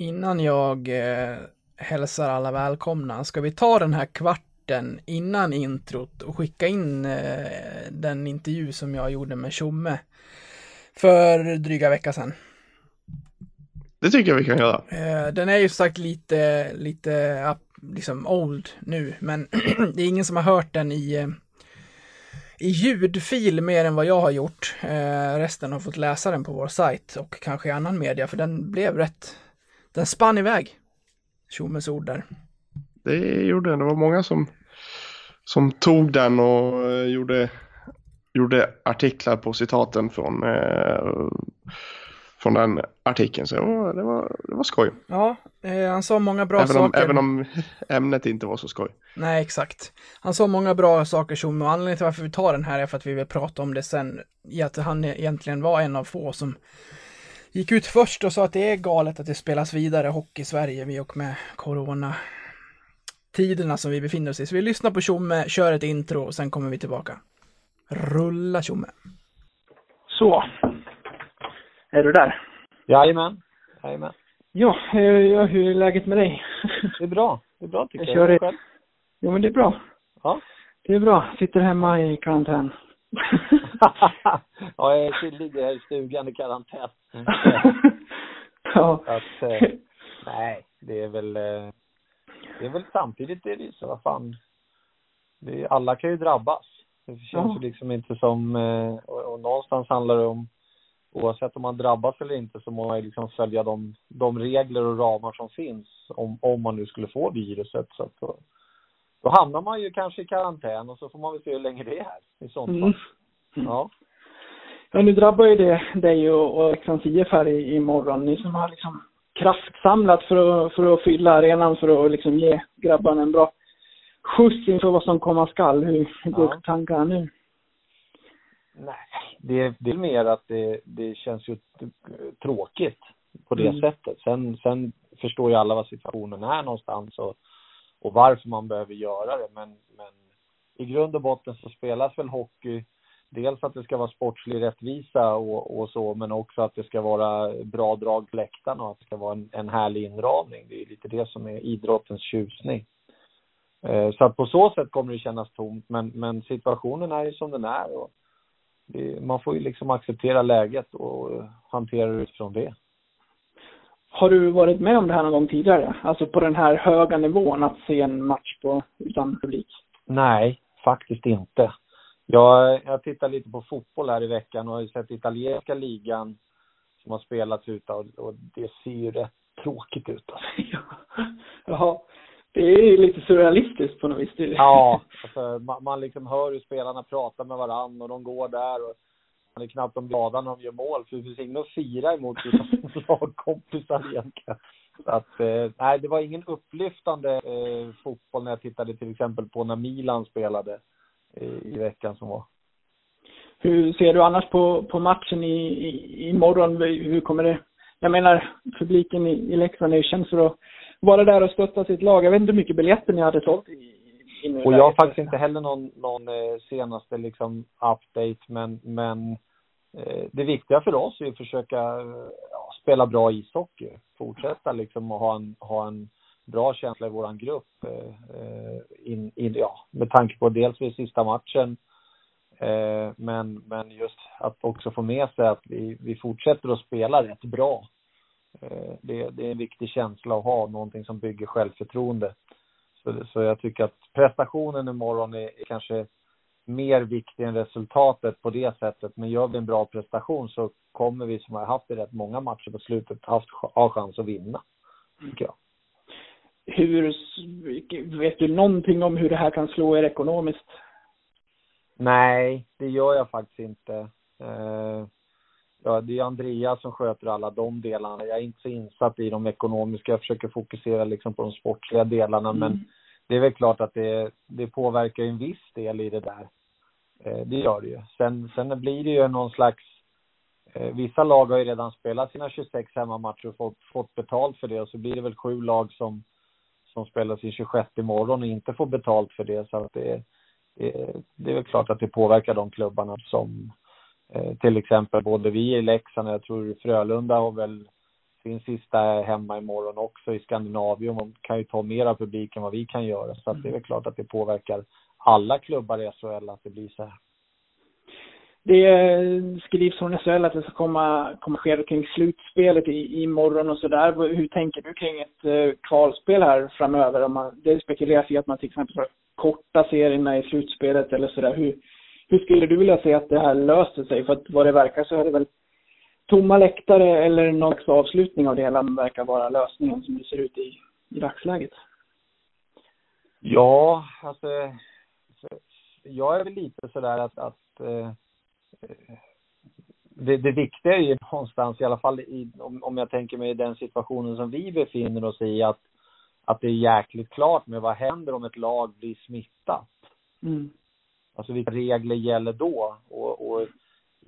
innan jag eh, hälsar alla välkomna, ska vi ta den här kvarten innan introt och skicka in eh, den intervju som jag gjorde med Tjomme för dryga vecka sedan? Det tycker jag vi kan göra. Eh, den är ju sagt lite, lite liksom old nu, men det är ingen som har hört den i, eh, i ljudfil mer än vad jag har gjort. Eh, resten har fått läsa den på vår sajt och kanske i annan media, för den blev rätt, den spann iväg. Tjommes ord där. Det gjorde den. Det var många som, som tog den och gjorde, gjorde artiklar på citaten från eh, från den artikeln. Så det var, det var, det var skoj. Ja, eh, han sa många bra även saker. Om, även om ämnet inte var så skoj. Nej, exakt. Han sa många bra saker som och anledningen till varför vi tar den här är för att vi vill prata om det sen. I att han egentligen var en av få som gick ut först och sa att det är galet att det spelas vidare hockey i Sverige vi och med corona tiderna som vi befinner oss i. Så vi lyssnar på Tjomme, kör ett intro och sen kommer vi tillbaka. Rulla Tjomme. Så, är du där? Jajamän. Jajamän. Ja, ja, hur är läget med dig? Det är bra. Det är bra tycker jag. jag. Kör det. Jo, men det är bra. Ja. Det är bra. Sitter hemma i karantän. ja, jag ligger här i stugan i karantän. ja. Att, eh, nej, det är väl, eh, det är väl samtidigt det är det så, vad fan. Det är, alla kan ju drabbas. Det känns ja. ju liksom inte som, eh, och, och någonstans handlar det om oavsett om man drabbas eller inte så må man ju liksom följa de, de regler och ramar som finns om, om man nu skulle få viruset. Så att då, hamnar man ju kanske i karantän och så får man väl se hur länge det är i sånt mm. fall. Mm. Ja. Ja, nu drabbar ju det dig och, och Leksands IF här i, imorgon. Ni som har liksom kraftsamlat för att, för att fylla arenan för att liksom ge grabbarna en bra skjuts inför vad som komma skall. Hur går ja. tankarna nu? Nej, det, det är mer att det, det känns ju tråkigt på det mm. sättet. Sen, sen förstår ju alla vad situationen är någonstans och, och varför man behöver göra det. Men, men i grund och botten så spelas väl hockey dels att det ska vara sportslig rättvisa och, och så, men också att det ska vara bra drag på läktarna och att det ska vara en, en härlig inramning. Det är lite det som är idrottens tjusning. Eh, så att på så sätt kommer det kännas tomt, men, men situationen är ju som den är och man får ju liksom acceptera läget och eh, hantera det utifrån det. Har du varit med om det här någon gång tidigare? Alltså på den här höga nivån att se en match på, utan publik? Nej, faktiskt inte. Jag, jag tittar lite på fotboll här i veckan och har ju sett italienska ligan som har spelats ute och, och det ser ju rätt tråkigt ut. Alltså. Jaha det är lite surrealistiskt på något vis. Ja, alltså, man, man liksom hör hur spelarna pratar med varandra och de går där och det är knappt de glada när de gör mål för det finns ingen att fira emot sina lagkompisar egentligen. Så att, eh, nej, det var ingen upplyftande eh, fotboll när jag tittade till exempel på när Milan spelade eh, i veckan som var. Hur ser du annars på, på matchen i, i, imorgon? Hur kommer det, jag menar publiken i, i Leksand är ju känd för att vara där och stötta sitt lag. Jag vet inte hur mycket biljetter ni hade sålt i och jag har faktiskt inte heller någon, någon eh, senaste liksom update, men, men eh, det viktiga för oss är att försöka ja, spela bra ishockey. Fortsätta liksom att ha en, ha en bra känsla i våran grupp. Eh, in, in, ja, med tanke på dels vid sista matchen, eh, men, men just att också få med sig att vi, vi fortsätter att spela rätt bra. Eh, det, det är en viktig känsla att ha, någonting som bygger självförtroende. Så, så jag tycker att prestationen imorgon är, är kanske mer viktig än resultatet på det sättet. Men gör vi en bra prestation så kommer vi som har haft i rätt många matcher på slutet haft, ha chans att vinna. Tycker jag. Hur, vet du någonting om hur det här kan slå er ekonomiskt? Nej, det gör jag faktiskt inte. Eh, ja, det är Andreas som sköter alla de delarna. Jag är inte så insatt i de ekonomiska. Jag försöker fokusera liksom på de sportsliga delarna. Mm. Men det är väl klart att det, det påverkar en viss del i det där. Eh, det gör det ju. Sen, sen blir det ju någon slags eh, Vissa lag har ju redan spelat sina 26 hemmamatcher och fått, fått betalt för det och så blir det väl sju lag som, som spelar sin 26 imorgon och inte får betalt för det. Så att det, det, det är väl klart att det påverkar de klubbarna som, eh, till exempel både vi i Leksand och jag tror Frölunda har väl sin sista hemma imorgon också i Skandinavium och kan ju ta mer av publik än vad vi kan göra. Så att det är väl klart att det påverkar alla klubbar i SHL att det blir så här. Det skrivs från SHL att det ska komma, komma ske kring slutspelet i, imorgon och sådär. Hur tänker du kring ett eh, kvalspel här framöver? Om man, det spekuleras i att man till exempel ska korta serierna i slutspelet eller sådär. Hur, hur skulle du vilja se att det här löser sig? För att vad det verkar så är det väl tomma läktare eller någon avslutning av det hela verkar vara lösningen som det ser ut i, i dagsläget. Ja, alltså jag är väl lite sådär att, att eh, det, det viktiga är ju någonstans, i alla fall i, om, om jag tänker mig den situationen som vi befinner oss i, att, att det är jäkligt klart med vad händer om ett lag blir smittat. Mm. Alltså vilka regler gäller då? Och, och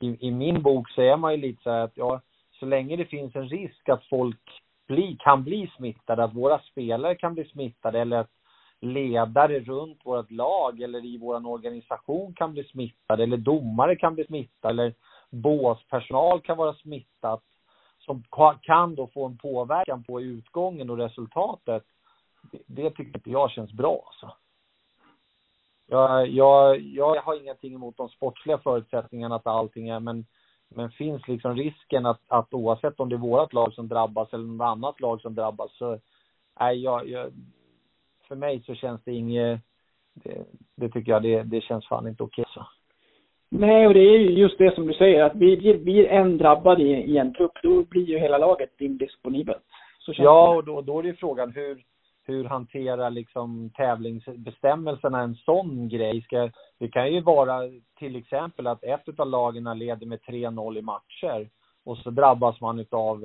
i, i, min bok så är man ju lite så här att ja, så länge det finns en risk att folk bli, kan bli smittade, att våra spelare kan bli smittade eller att ledare runt vårt lag eller i vår organisation kan bli smittade eller domare kan bli smittade eller båspersonal kan vara smittat som kan då få en påverkan på utgången och resultatet. Det tycker inte jag känns bra alltså. Jag, jag, jag har ingenting emot de sportsliga förutsättningarna att allting är, men, men finns liksom risken att, att oavsett om det är vårt lag som drabbas eller något annat lag som drabbas så, nej, jag, jag för mig så känns det inget, det, det tycker jag, det, det känns fan inte okej så. Nej, och det är ju just det som du säger, att blir, blir en drabbad i, i en trupp, då blir ju hela laget indisponibelt. ja, och då, då är det ju frågan hur, hur hanterar liksom tävlingsbestämmelserna en sån grej? Ska, det kan ju vara till exempel att ett av lagen leder med 3-0 i matcher och så drabbas man av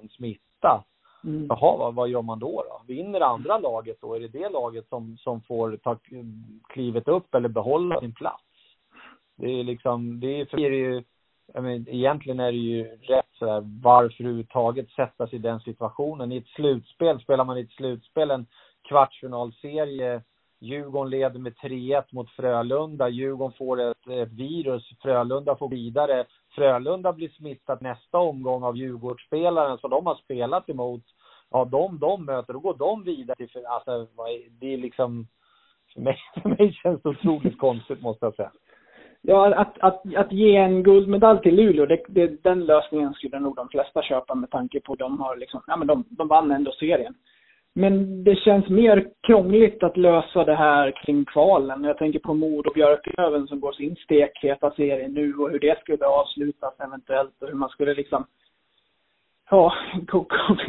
en smitta. Mm. Jaha, vad, vad gör man då, då? Vinner andra laget då? Är det det laget som, som får ta klivet upp eller behålla sin plats? Det är liksom, det är, för är det ju, jag men, egentligen är det ju rätt sådär, varför överhuvudtaget sätta sig i den situationen? I ett slutspel, spelar man i ett slutspel en kvartsfinalserie, Djurgården leder med 3-1 mot Frölunda, Djurgården får ett, ett virus, Frölunda får vidare, Frölunda blir smittat nästa omgång av Djurgårdsspelaren som de har spelat emot. Ja, de de möter, då går de vidare till, alltså det är liksom, för mig, för mig känns det otroligt konstigt måste jag säga. Ja, att, att, att ge en guldmedalj till Luleå, det, det, den lösningen skulle nog de flesta köpa med tanke på de har liksom, ja men de, de vann ändå serien. Men det känns mer krångligt att lösa det här kring kvalen. Jag tänker på Mod och Björklöven som går sin stekheta serie nu och hur det skulle avslutas eventuellt och hur man skulle liksom ja,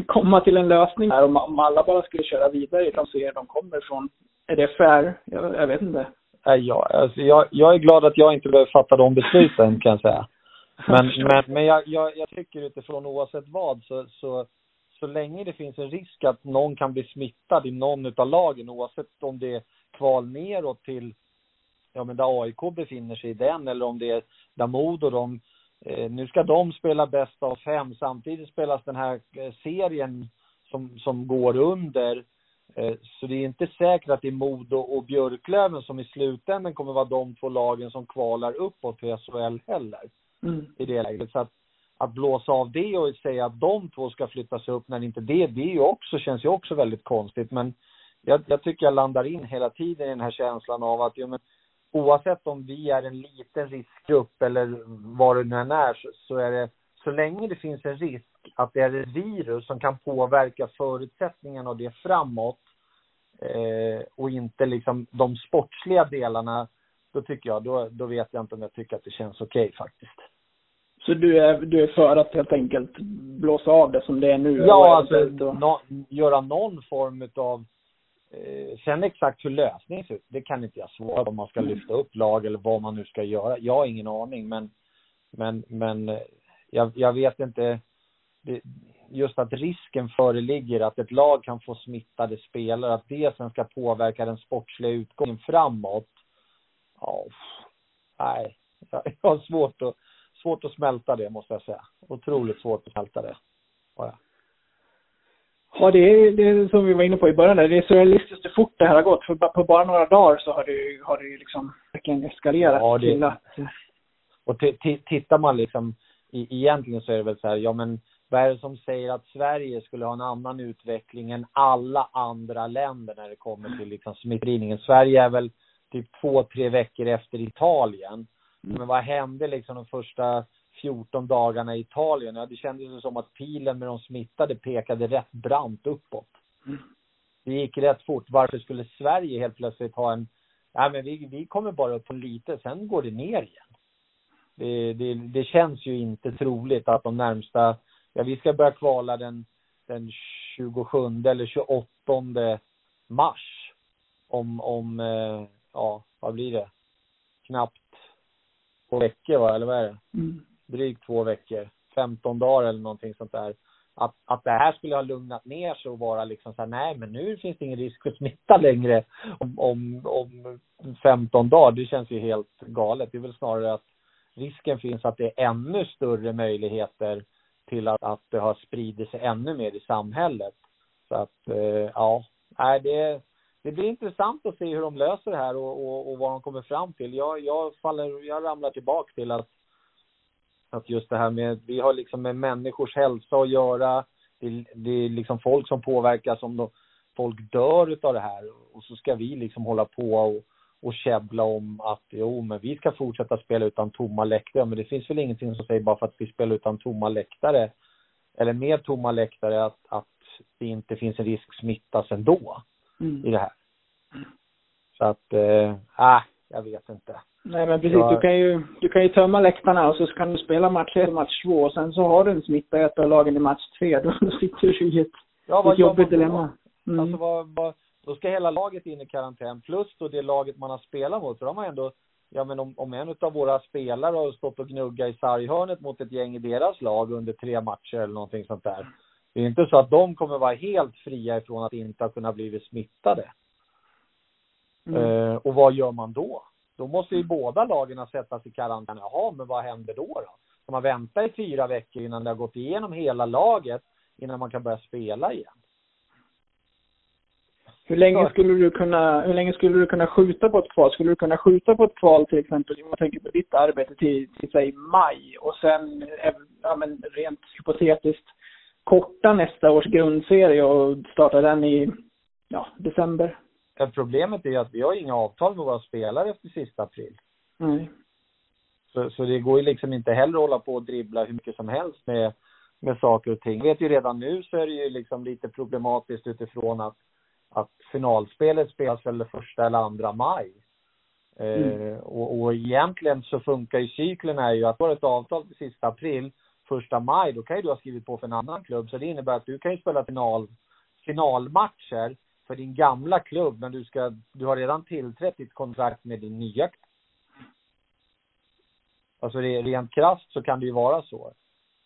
komma till en lösning här om alla bara skulle köra vidare i de serier de kommer ifrån. Är det fair? Jag, jag vet inte. Ja, alltså jag, jag är glad att jag inte behöver fatta de besluten kan jag säga. Men, men, men jag, jag, jag tycker utifrån oavsett vad så, så, så länge det finns en risk att någon kan bli smittad i någon utav lagen oavsett om det är kval neråt till, ja men där AIK befinner sig i den eller om det är där Modo de, eh, nu ska de spela bäst av fem, samtidigt spelas den här eh, serien som, som går under så det är inte säkert att det är Modo och Björklöven som i slutändan kommer vara de två lagen som kvalar uppåt till SHL heller. Mm. I det läget. Så att, att blåsa av det och säga att de två ska flyttas upp när inte det, det är ju också, känns ju också väldigt konstigt. Men jag, jag tycker jag landar in hela tiden i den här känslan av att, jo men oavsett om vi är en liten riskgrupp eller vad det nu än är, så, så är det, så länge det finns en risk att det är ett virus som kan påverka förutsättningarna och det framåt eh, och inte liksom de sportsliga delarna, då tycker jag, då, då vet jag inte om jag tycker att det känns okej okay, faktiskt. Så du är, du är för att helt enkelt blåsa av det som det är nu? Ja, alltså no, göra någon form av eh, Sen exakt hur lösningen ser ut, det kan inte jag svara på om man ska mm. lyfta upp lag eller vad man nu ska göra. Jag har ingen aning men, men, men eh, jag, jag vet inte det, just att risken föreligger att ett lag kan få smittade spelare, att det sen ska påverka den sportsliga utgången framåt. Ja, nej, jag har svårt att, svårt att smälta det måste jag säga. Otroligt svårt att smälta det. Ja, ja det, är, det är som vi var inne på i början där, det är surrealistiskt hur fort det här har gått. För på bara några dagar så har det, har det liksom verkligen eskalerat ja, det, till att... Och tittar man liksom i, egentligen så är det väl så här, ja men vad är det som säger att Sverige skulle ha en annan utveckling än alla andra länder när det kommer till liksom smittspridningen? Sverige är väl typ två, tre veckor efter Italien. Mm. Men vad hände liksom de första 14 dagarna i Italien? Ja, det kändes som att pilen med de smittade pekade rätt brant uppåt. Mm. Det gick rätt fort. Varför skulle Sverige helt plötsligt ha en, ja men vi, vi kommer bara upp på lite, sen går det ner igen. Det, det, det känns ju inte troligt att de närmsta, ja vi ska börja kvala den, den 27 eller 28 mars. Om, om, eh, ja, vad blir det? Knappt två veckor va, eller vad är det? Mm. Drygt två veckor. 15 dagar eller någonting sånt där. Att, att det här skulle ha lugnat ner sig och vara liksom så här, nej men nu finns det ingen risk för smitta längre om, om, om 15 dagar. Det känns ju helt galet. Det är väl snarare att risken finns att det är ännu större möjligheter till att, att det har spridit sig ännu mer i samhället. Så att, eh, ja, nej, det, det blir intressant att se hur de löser det här och, och, och vad de kommer fram till. Jag, jag, faller, jag ramlar tillbaka till att, att just det här med, vi har liksom med människors hälsa att göra. Det, det är liksom folk som påverkas om de, folk dör utav det här och så ska vi liksom hålla på och och käbbla om att jo, men vi ska fortsätta spela utan tomma läktare. Men det finns väl ingenting som säger bara för att vi spelar utan tomma läktare eller med tomma läktare att, att det inte finns en risk smittas ändå mm. i det här. Så att, äh, jag vet inte. Nej men precis, jag... du kan ju, du kan ju tömma läktarna och så kan du spela match 1 match 2 och sen så har du en smitta i ett av lagen i match 3. Då sitter du i ett, ja, ett jobbigt dilemma. Mm. Alltså vad, vad, då ska hela laget in i karantän plus då det laget man har spelat mot. För de har ändå, ja men om, om en av våra spelare har stått och gnuggat i sarghörnet mot ett gäng i deras lag under tre matcher eller någonting sånt där. Det är inte så att de kommer vara helt fria ifrån att inte ha kunnat blivit smittade. Mm. Eh, och vad gör man då? Då måste ju båda lagen sättas i karantän. Jaha, men vad händer då då? Ska man vänta i fyra veckor innan det har gått igenom hela laget innan man kan börja spela igen? Hur länge skulle du kunna, hur länge skulle du kunna skjuta på ett kval? Skulle du kunna skjuta på ett kval till exempel, om man tänker på ditt arbete till, till säg maj och sen, ja men rent hypotetiskt, korta nästa års grundserie och starta den i, ja, december? Ja, problemet är att vi har inga avtal med våra spelare efter sista april. Nej. Så, så det går ju liksom inte heller att hålla på och dribbla hur mycket som helst med, med saker och ting. Jag vet ju redan nu så är det ju liksom lite problematiskt utifrån att att finalspelet spelas väl första eller andra maj. Mm. Eh, och, och egentligen så funkar ju cykeln är ju att du har ett avtal till sista april, första maj, då kan ju du ha skrivit på för en annan klubb. Så det innebär att du kan ju spela final, finalmatcher för din gamla klubb, men du ska, du har redan tillträtt ditt kontrakt med din nya klubb. Alltså rent krasst så kan det ju vara så.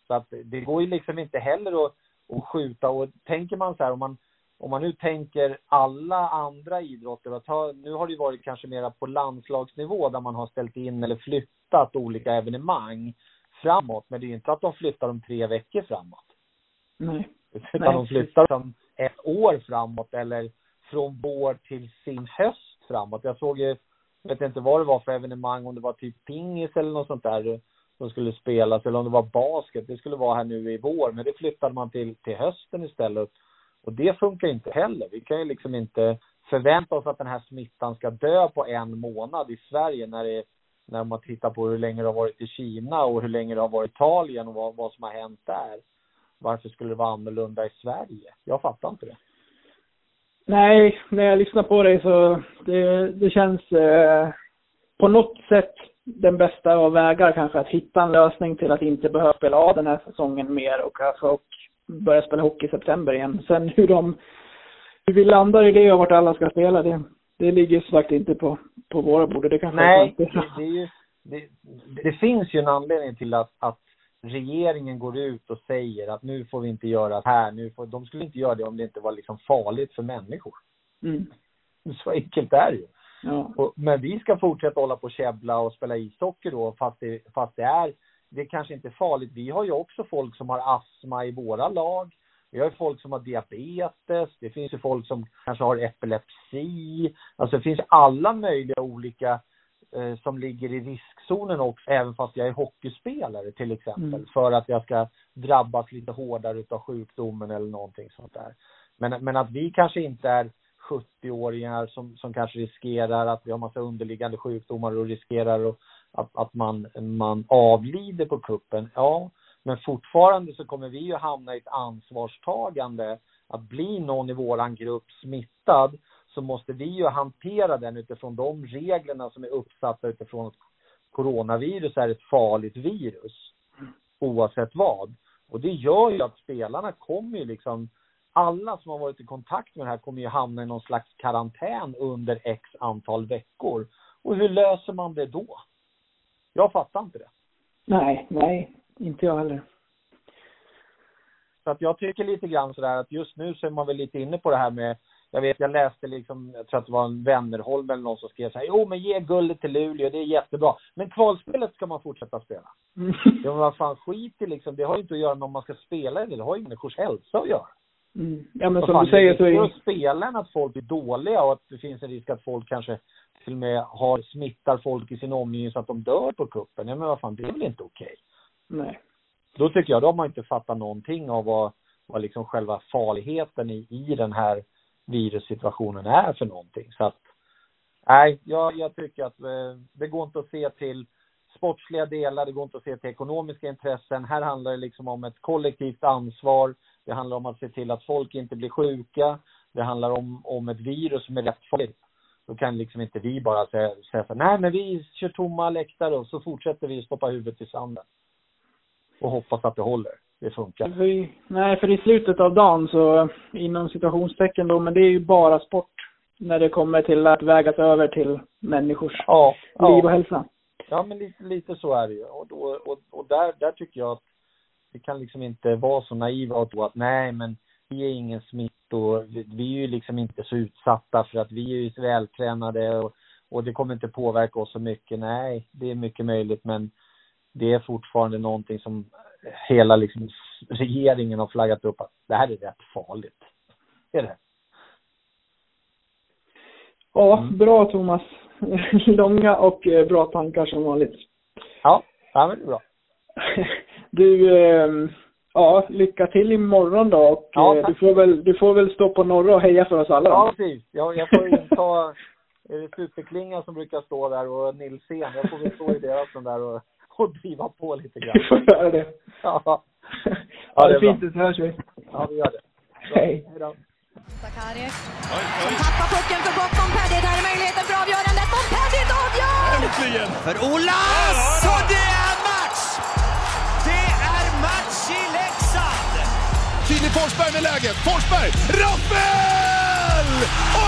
Så att det går ju liksom inte heller att, att skjuta och tänker man så här om man om man nu tänker alla andra idrotter, ta, nu har det ju varit kanske mera på landslagsnivå där man har ställt in eller flyttat olika evenemang framåt, men det är ju inte att de flyttar dem tre veckor framåt. Nej. Utan Nej. de flyttar dem ett år framåt eller från vår till sin höst framåt. Jag såg ju, jag vet inte vad det var för evenemang, om det var typ pingis eller något sånt där som skulle spelas eller om det var basket. Det skulle vara här nu i vår, men det flyttade man till, till hösten istället. Och det funkar inte heller. Vi kan ju liksom inte förvänta oss att den här smittan ska dö på en månad i Sverige när det när man tittar på hur länge det har varit i Kina och hur länge det har varit i Italien och vad, vad som har hänt där. Varför skulle det vara annorlunda i Sverige? Jag fattar inte det. Nej, när jag lyssnar på dig så det, det känns eh, på något sätt den bästa av vägar kanske att hitta en lösning till att inte behöva spela av den här säsongen mer och, alltså, och börja spela hockey i september igen. Sen hur de, hur vi landar i det och vart alla ska spela, det, det ligger som sagt inte på, på våra bord. Det kan Nej, det, det, ju, det, det finns ju en anledning till att, att regeringen går ut och säger att nu får vi inte göra det här, nu får, de skulle inte göra det om det inte var liksom farligt för människor. Mm. Så enkelt är det ju. Ja. Och, men vi ska fortsätta hålla på och käbbla och spela ishockey då, fast det, fast det är det kanske inte är farligt. Vi har ju också folk som har astma i våra lag. Vi har ju folk som har diabetes. Det finns ju folk som kanske har epilepsi. Alltså det finns alla möjliga olika eh, som ligger i riskzonen också, även fast jag är hockeyspelare till exempel, Mm. för att jag ska drabbas lite hårdare utav sjukdomen eller någonting sånt där. Men, men att vi kanske inte är 70-åringar som, som kanske riskerar att vi har massa underliggande sjukdomar och riskerar att, att, att man, man avlider på kuppen. Ja, men fortfarande så kommer vi ju hamna i ett ansvarstagande att bli någon i våran grupp smittad så måste vi ju hantera den utifrån de reglerna som är uppsatta utifrån att coronavirus är ett farligt virus oavsett vad. Och det gör ju att spelarna kommer ju liksom alla som har varit i kontakt med det här kommer ju hamna i någon slags karantän under x antal veckor. Och hur löser man det då? Jag fattar inte det. Nej, nej, inte jag heller. Så att jag tycker lite grann sådär att just nu så är man väl lite inne på det här med jag vet, jag läste liksom, jag tror att det var en Wennerholm eller någon som skrev så här, jo men ge guldet till Luleå, det är jättebra. Men kvalspelet ska man fortsätta spela. Ja men vad fan, skit i liksom, det har ju inte att göra med om man ska spela eller det har ju människors hälsa att göra. Mm. Ja men Vad som fan, du säger så det är är ju... att spela än att folk är dåliga och att det finns en risk att folk kanske till och med har smittar folk i sin omgivning så att de dör på kuppen. Ja men vad fan, det är väl inte okej? Nej. Då tycker jag, då har man inte fattat någonting av vad, vad liksom själva farligheten i, i den här virussituationen är för någonting. Så att, nej, jag, jag tycker att eh, det går inte att se till sportsliga delar, det går inte att se till ekonomiska intressen. Här handlar det liksom om ett kollektivt ansvar. Det handlar om att se till att folk inte blir sjuka. Det handlar om, om ett virus som är rätt farligt. Då kan liksom inte vi bara säga, säga så nej men vi kör tomma läktare och så fortsätter vi stoppa huvudet i sanden. Och hoppas att det håller. Det funkar. För nej, för i slutet av dagen så, inom situationstecken då, men det är ju bara sport. När det kommer till att vägas över till människors Ja, liv och hälsa. Ja, men lite, lite så är det ju. Och, då, och, och där, där tycker jag att vi kan liksom inte vara så naiva och tro att nej, men vi är ingen smitto. Vi, vi är ju liksom inte så utsatta för att vi är ju vältränade och, och det kommer inte påverka oss så mycket. Nej, det är mycket möjligt, men det är fortfarande någonting som hela liksom regeringen har flaggat upp att det här är rätt farligt. Det är det. Ja, Mm. bra Thomas. Långa och eh, bra tankar som vanligt. Ja, ja men det är bra. Du, eh, ja, lycka till imorgon då och Ja, eh, du, får väl, du får väl stå på norra och heja för oss alla Ja, precis. Jag, jag får inta är det Superklinga som brukar stå där och Nilsén. Jag får väl stå i deras den där och, och driva på lite Du grann. får göra det. Ja, Ja, Ja, det det är fint, så hörs vi. ja vi gör det. Bra. Hej. Hej då. Sakarek som tappar pucken för gott. Montpellier, där är möjligheten för avgörandet. Montpellier avgör! Äntligen! För Ola! Så det är match! Filip Forsberg med läget. Forsberg! Rappel!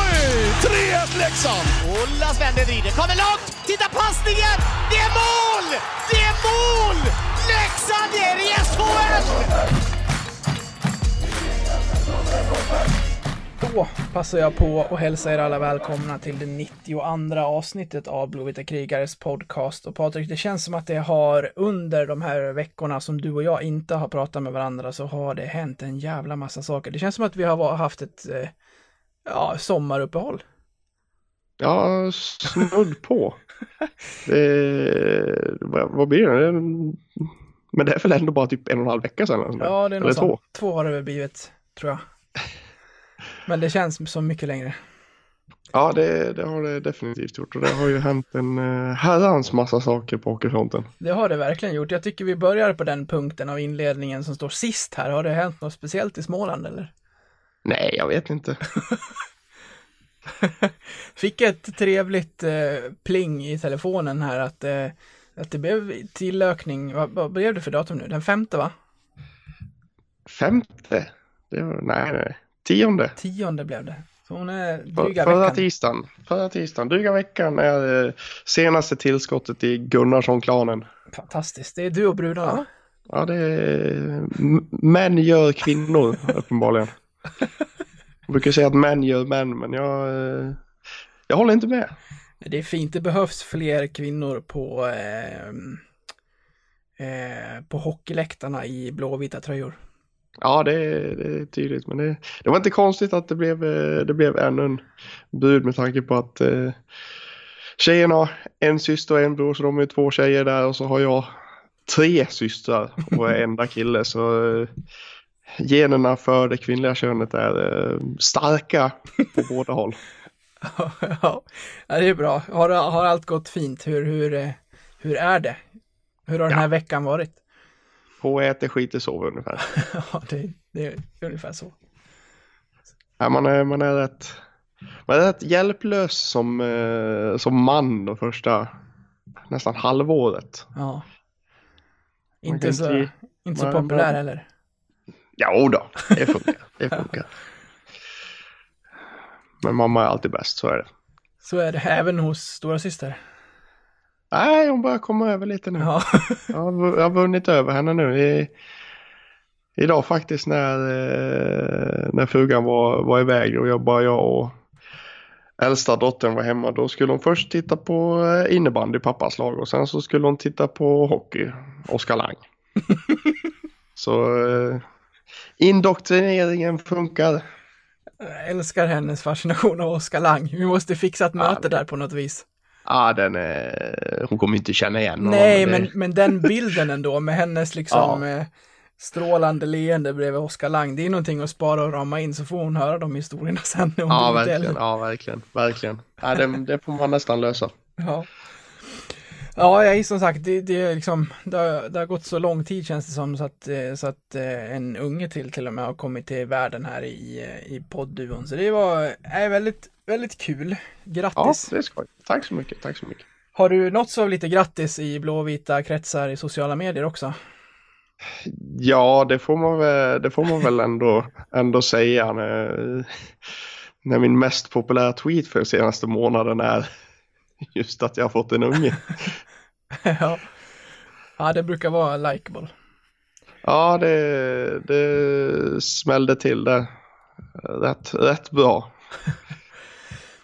Oj! 3-1 Leksand! Ola Svende vrider, kommer långt! Titta passningen! Det är mål! Det är mål! Leksand är i SHL! Då passar jag på att hälsa er alla välkomna till det 92 avsnittet av Blåvita krigares podcast. Och Patrik, det känns som att det har under de här veckorna som du och jag inte har pratat med varandra så har det hänt en jävla massa saker. Det känns som att vi har haft ett eh, ja, sommaruppehåll. Ja, snudd på. Det, vad, blir det? Men det är väl ändå bara typ en och en halv vecka sedan? eller. Ja, det är Eller två. sånt. Två har det väl blivit, tror jag. Men det känns som mycket längre. Ja, det, det har det definitivt gjort. Och det har ju hänt en uh, herrans massa saker på hockeyfronten. Det har det verkligen gjort. Jag tycker vi börjar på den punkten av inledningen som står sist här. Har det hänt något speciellt i Småland eller? Nej, jag vet inte. Fick ett trevligt eh, pling i telefonen här att, eh, att det blev tillökning. Vad, vad blev det för datum nu? Den femte va? Femte? Det var, nej, nej. Tionde. Tionde blev det. Så hon är För, dryga förra veckan. tisdagen. Förra tisdagen. Dryga veckan är eh, senaste tillskottet i Gunnarsson-klanen. Fantastiskt. Det är du och brudarna. Ja, det är... Män gör kvinnor, uppenbarligen. Jag brukar säga att män gör män, men jag... eh, Jag håller inte med. Det är fint. Det behövs fler kvinnor på, eh, eh, på hockeyläktarna i blåvita tröjor. Ja, det är, det är tydligt, men det, det var inte konstigt att det blev, eh, det blev ännu en bud med tanke på att eh, tjejerna har en syster och en bror så de är två tjejer där och så har jag tre systrar och är enda kille så eh, generna för det kvinnliga könet är eh, starka på båda håll. ja, det är bra. Har, har allt gått fint? Hur, hur, eh, hur är det? Hur har den här veckan varit? På äter, skiter, sover ungefär. ja, det, det är ungefär så. Ja, man, är, man, är rätt, man är rätt hjälplös som, eh, som man de första nästan halvåret. Ja. Inte så, inte- inte så populär man- heller. Ja, då, det funkar. Det funkar. Men mamma är alltid bäst, så är det. Så är det även hos stora syster. Nej, hon börjar komma över lite nu. Ja. Jag har, jag har vunnit över henne nu. I, idag faktiskt när, eh, när frugan var, var iväg och jag bara jag och äldsta dottern var hemma. Då skulle hon först titta på eh, innebandy, pappas lag och sen så skulle hon titta på hockey, Oskar Lang. så eh, indoktrineringen funkar. Jag älskar hennes fascination av Oskar Lang. Vi måste fixa ett möte där på något vis. Ja, den är, hon kommer inte känna igen honom, Nej, det- men, men den bilden ändå med hennes liksom eh, strålande leende bredvid Oskar Lang. Det är någonting att spara och rama in så får hon höra de historierna sen när hon Ja, verkligen. Ja, verkligen. verkligen. Ja, det, det får man nästan lösa. Ja. Ja, jag är som sagt, det, det, är liksom, det, har, det har gått så lång tid känns det som så att, eh, så att eh, en unge till till och med har kommit till världen här i, eh, i poddduon. Så det var är väldigt, väldigt kul. Ja, Grattis! det är skoj. Tack så mycket. Tack så mycket. Har du nåtts av lite grattis i blåvita kretsar i sociala medier också? Ja, det får man väl, det får man väl ändå, ändå säga. När, när min mest populära tweet för senaste månaden är just att jag har fått en unge. ja. ja, det brukar vara likeable. Ja, det, det smällde till det rätt, rätt bra.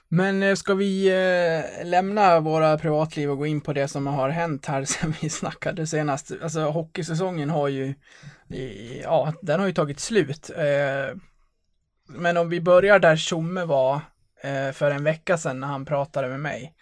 Men eh, ska vi eh, lämna våra privatliv och gå in på det som har hänt här sen vi snackade senast? Alltså hockeysäsongen har ju, i- ja, den har ju tagit slut. Eh, men om vi börjar där Tjomme var eh, för en vecka sedan när han pratade med mig.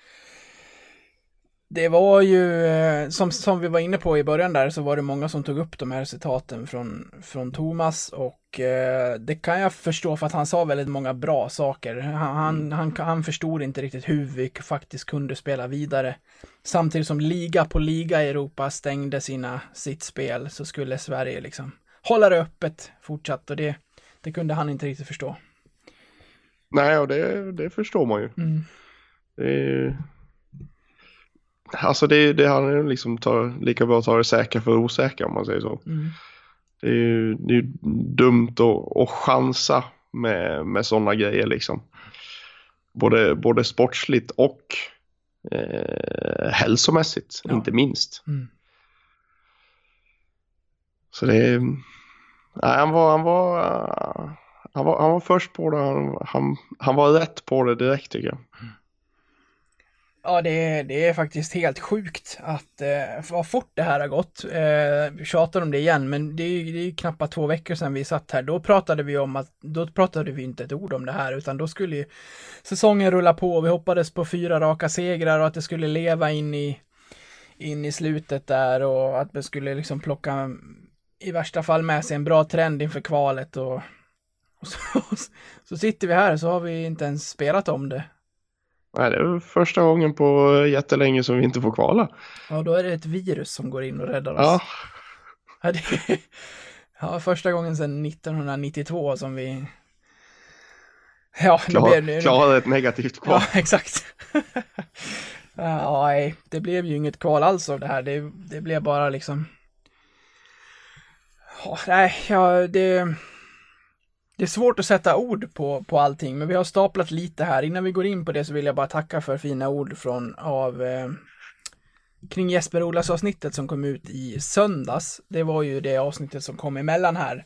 Det var ju, eh, som, som vi var inne på i början där, så var det många som tog upp de här citaten från, från Thomas och eh, det kan jag förstå för att han sa väldigt många bra saker. Han, han, han, han förstod inte riktigt hur vi faktiskt kunde spela vidare. Samtidigt som liga på liga i Europa stängde sina, sitt spel så skulle Sverige liksom hålla det öppet fortsatt och det, det kunde han inte riktigt förstå. Nej, och det, det förstår man ju. Mm. Det är, alltså det, det ju liksom ta, lika bra att ta det säkra för osäkra om man säger så. Mm. Det är ju det är dumt att, att chansa med, med sådana grejer liksom. Både, både sportsligt och eh, hälsomässigt, Ja. inte minst. Mm. Så det är, nej, han var, han var, han var, han var först på det, han, han, han var rätt på det direkt tycker jag. Ja, det är, det är faktiskt helt sjukt att eh, vad fort det här har gått. Eh, vi tjatar om det igen, men det är ju det är knappt två veckor sedan vi satt här. Då pratade vi om att, då pratade vi inte ett ord om det här, utan då skulle ju säsongen rulla på. Vi hoppades på fyra raka segrar och att det skulle leva in i, in i slutet där och att man skulle liksom plocka i värsta fall med sig en bra trend inför kvalet och, och så, så sitter vi här så har vi inte ens spelat om det. Nej, det är första gången på jättelänge som vi inte får kvala. Ja, då är det ett virus som går in och räddar oss. Ja, Ja, det, ja första gången sedan 1992 som vi... Ja, nu klar, blev det... klarade ett negativt kval. Ja, exakt. ja, nej, det blev ju inget kval alls av det här. Det, det blev bara liksom... Ja, nej, ja, det... Det är svårt att sätta ord på, på allting, men vi har staplat lite här. Innan vi går in på det så vill jag bara tacka för fina ord från av eh, kring Jesper Olas avsnittet som kom ut i söndags. Det var ju det avsnittet som kom emellan här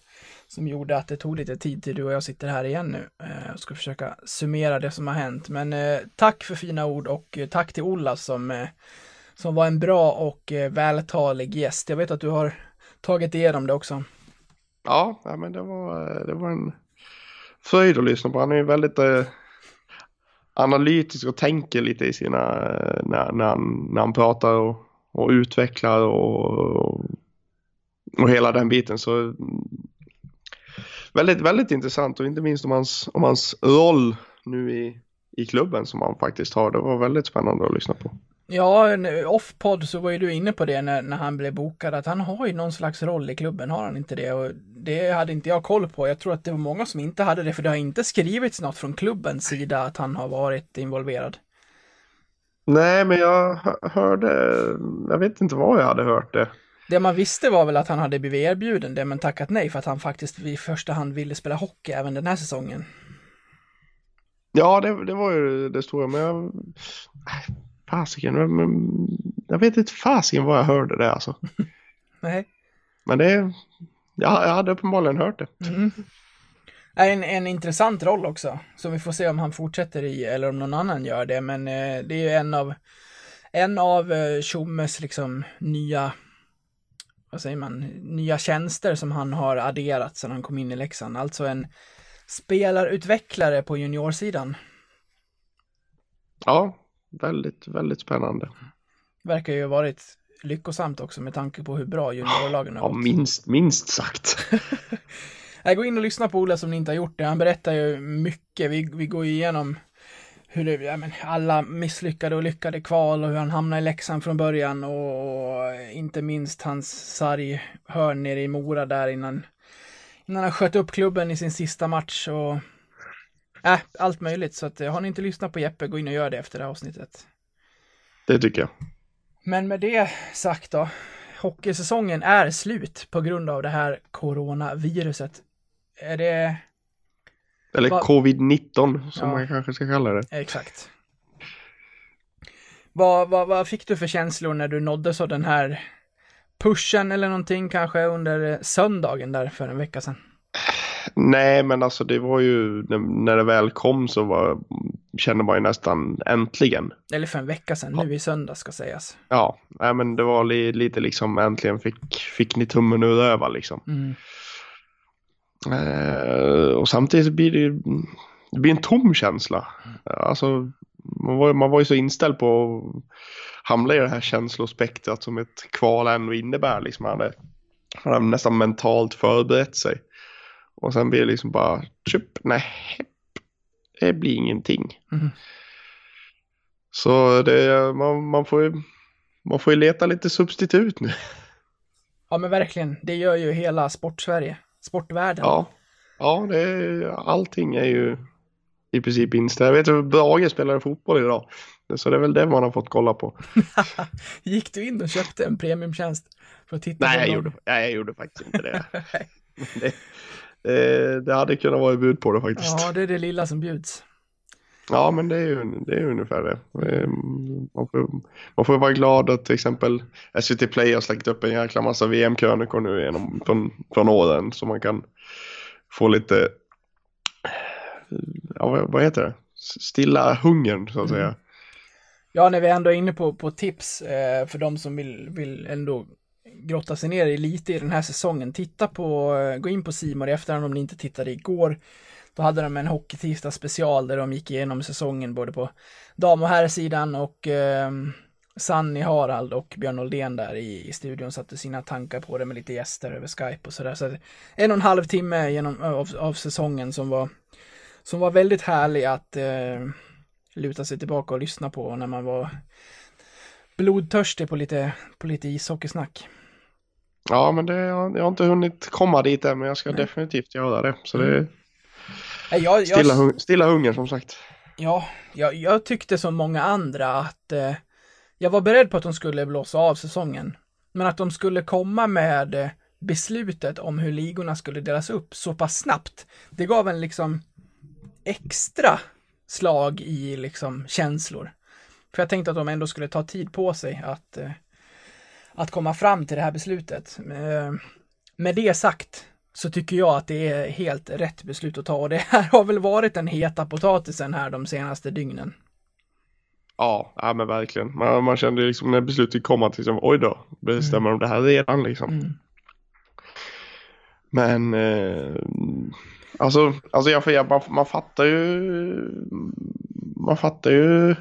som gjorde att det tog lite tid till du och jag sitter här igen nu. Eh, och ska försöka summera det som har hänt. Men eh, tack för fina ord och eh, tack till Ola som, eh, som var en bra och eh, vältalig gäst. Jag vet att du har tagit igenom det också. Ja, ja, men det var, eh, det var en fröjd att lyssna på. Han är ju väldigt, eh, analytisk och tänker lite i sina, eh, när, när, han, när han pratar och, och utvecklar och, och hela den biten. Så väldigt, väldigt intressant och inte minst om hans, om hans roll nu i, i klubben som han faktiskt har. Det var väldigt spännande att lyssna på. Ja, off-podd så var ju du inne på det när, när han blev bokad, att han har ju någon slags roll i klubben, har han inte det? Och det hade inte jag koll på. Jag tror att det var många som inte hade det, för det har inte skrivits något från klubbens sida att han har varit involverad. Nej, men jag hörde, jag vet inte var jag hade hört det. Det man visste var väl att han hade blivit erbjuden det, men tackat nej för att han faktiskt i första hand ville spela hockey även den här säsongen. Ja, det, det var ju det stora, men jag... Fasiken, jag vet inte fasiken var jag hörde det alltså. nej. Men det, ja, jag hade uppenbarligen hört det. Mm. En, en intressant roll också, som vi får se om han fortsätter i eller om någon annan gör det, men eh, det är ju en av en av eh, Tjommes liksom nya vad säger man, nya tjänster som han har adderat sedan han kom in i Leksand. Alltså en spelarutvecklare på juniorsidan. Ja, väldigt, väldigt spännande. Verkar ju ha varit lyckosamt också med tanke på hur bra juniorlagen har Ja, minst, minst sagt. Jag går in och lyssnar på Ola som ni inte har gjort det. Han berättar ju mycket. Vi, vi går igenom hur det, ja, men alla misslyckade och lyckade kval och hur han hamnade i Leksand från början och inte minst hans sarghörn nere i Mora där innan, innan han sköt upp klubben i sin sista match och äh, allt möjligt. Så att har ni inte lyssnat på Jeppe, gå in och gör det efter det här avsnittet. Det tycker jag. Men med det sagt då, hockeysäsongen är slut på grund av det här coronaviruset. Är det eller Va... covid-19 som ja. man kanske ska kalla det. Exakt. Vad, vad, vad fick du för känslor när du nåddes av den här pushen eller någonting kanske under söndagen där för en vecka sedan? Nej, men alltså det var ju när det väl kom så var, kände man ju nästan äntligen. Eller för en vecka sedan, ja. nu i söndag ska sägas. Ja, nej, men det var li, lite liksom äntligen fick, fick ni tummen ur öva liksom. Mm. Eh, och samtidigt blir det ju det blir en tom känsla. Alltså, man var, man var ju så inställd på att hamna i det här känslospektrat som ett kval ändå innebär. Liksom. Man hade, man hade nästan mentalt förberett sig. Och sen blir det liksom bara, typ, nej, det blir ingenting. Mm. Så det, man, man, får ju, man får ju leta lite substitut nu. Ja men verkligen, det gör ju hela sportsverige sportvärlden. Ja, ja det är, allting är ju i princip inställt. Jag vet att Brage spelade fotboll idag. Så det är väl det man har fått kolla på. Gick du in och köpte en premiumtjänst för att titta nej, på jag gjorde, nej, jag gjorde faktiskt inte det. det, det. det, hade kunnat vara bud på det faktiskt. Ja, det är det lilla som bjuds. Ja, men det är ju det är ungefär det. Man får, man får vara glad att till exempel SVT Play har släckt upp en jäkla massa VM-krönikor nu genom, från, från åren så man kan få lite, ja, vad heter det, stilla hungern så att mm. säga. Ja, när vi ändå är inne på, på tips eh, för de som vill, vill ändå grotta sig ner i lite i den här säsongen. Titta på, gå in på Simor i efterhand om ni inte tittade igår. Då hade de en Hockeytisdag special där de gick igenom säsongen både på dam och herrsidan och eh, Sanni Harald och Björn Oldén där i, i studion satte sina tankar på det med lite gäster över Skype och sådär. Så en och en halv timme genom, av, av säsongen som var, som var väldigt härlig att eh, luta sig tillbaka och lyssna på när man var blodtörstig på lite, på lite ishockeysnack. Ja, men det, jag, jag har inte hunnit komma dit än, men jag ska Nej. definitivt göra det. Så det, mm. Jag, jag, stilla, hung stilla hunger som sagt. Ja, jag, jag tyckte som många andra att eh, jag var beredd på att de skulle blåsa av säsongen. Men att de skulle komma med eh, beslutet om hur ligorna skulle delas upp så pass snabbt. Det gav en liksom extra slag i liksom känslor. För jag tänkte att de ändå skulle ta tid på sig att, eh, att komma fram till det här beslutet. Eh, med det sagt så tycker jag att det är helt rätt beslut att ta och det här har väl varit den heta potatisen här de senaste dygnen. Ja, ja men verkligen. Man, man kände liksom när beslutet kom att liksom, oj då, bestämmer mm. de det här redan liksom. Mm. Men eh, alltså, alltså jag, jag, man, man fattar ju man fattar ju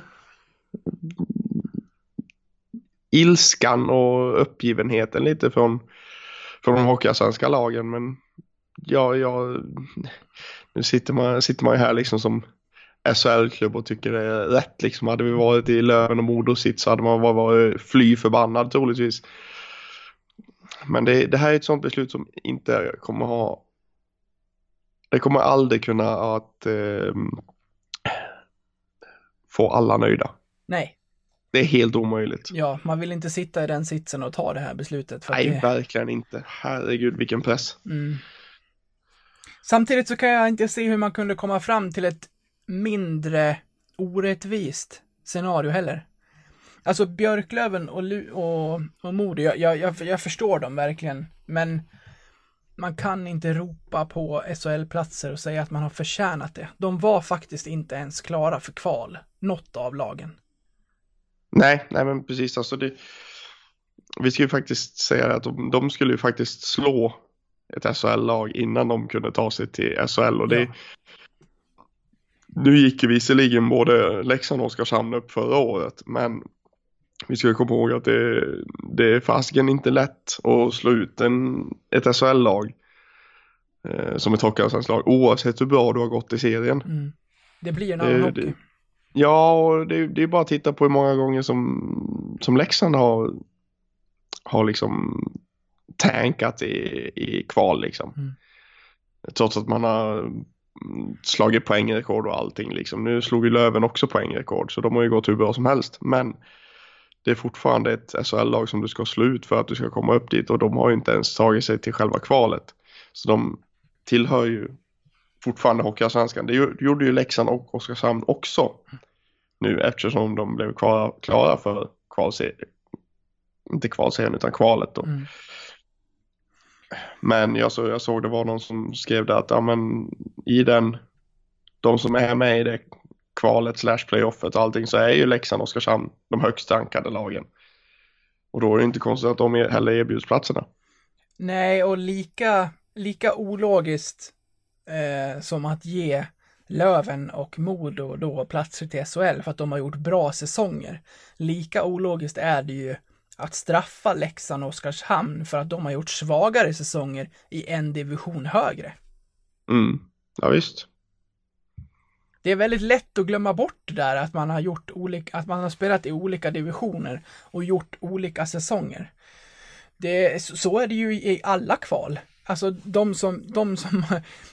ilskan och uppgivenheten lite från, från de hockeyallsvenska lagen. Men ja, ja, nu sitter man, sitter man ju här liksom som SHL-klubb och tycker det är rätt. Liksom. Hade vi varit i Löven och Modo sitt så hade man varit fly förbannad troligtvis. Men det, det här är ett sånt beslut som inte kommer ha det kommer aldrig kunna att eh, få alla nöjda. Nej, det är helt omöjligt. ja, man vill inte sitta i den sitsen och ta det här beslutet. För Nej, det, verkligen inte. Herregud vilken press. mm. Samtidigt så kan jag inte se hur man kunde komma fram till ett mindre orättvist scenario heller. Alltså Björklöven och, Lu- och, och Modo, jag, jag, jag, jag förstår dem verkligen, men man kan inte ropa på SHL-platser och säga att man har förtjänat det. De var faktiskt inte ens klara för kval, något av lagen. Nej, nej men precis alltså det. Vi ska ju faktiskt säga att de, de skulle ju faktiskt slå ett SHL-lag innan de kunde ta sig till SHL och det. Ja. Nu gick ju visserligen både Leksand och Oskarshamn upp förra året men vi ska komma ihåg att det, det är fasiken inte lätt att slå ut en, ett SHL-lag eh, som ett hockeyallsvenskt lag oavsett hur bra du har gått i serien. Mm. Det blir en Det- annan det- hockey. Ja, och det, det är bara att titta på hur många gånger som, som Leksand har, har liksom tankat i, i kval liksom. Mm. Trots att man har mm, slagit poängrekord och allting liksom. Nu slog ju Löven också poängrekord så de har ju gått hur bra som helst. Men det är fortfarande ett SHL-lag som du ska slå ut för att du ska komma upp dit och de har ju inte ens tagit sig till själva kvalet. Så de tillhör ju fortfarande Hockeyallsvenskan. Det gjo- gjorde ju Leksand och Oskarshamn också nu eftersom de blev klara, klara för kvalserien. Inte kvalserien utan kvalet då. Mm. Men jag, så, jag såg det var någon som skrev det att ja, men, i den, de som är med i det kvalet slash playoffet och allting så är ju Leksand och Oskarshamn de högst rankade lagen. Och då är det inte konstigt att de heller erbjuds platserna. Nej, och lika, lika ologiskt eh, som att ge Löven och Modo då platser till SHL för att de har gjort bra säsonger. Lika ologiskt är det ju att straffa Leksand och Oskarshamn för att de har gjort svagare säsonger i en division högre. Mm. Ja visst. Det är väldigt lätt att glömma bort det där att man har gjort olika, att man har spelat i olika divisioner och gjort olika säsonger. Det, så så är det ju i alla kval. Alltså de som, de som,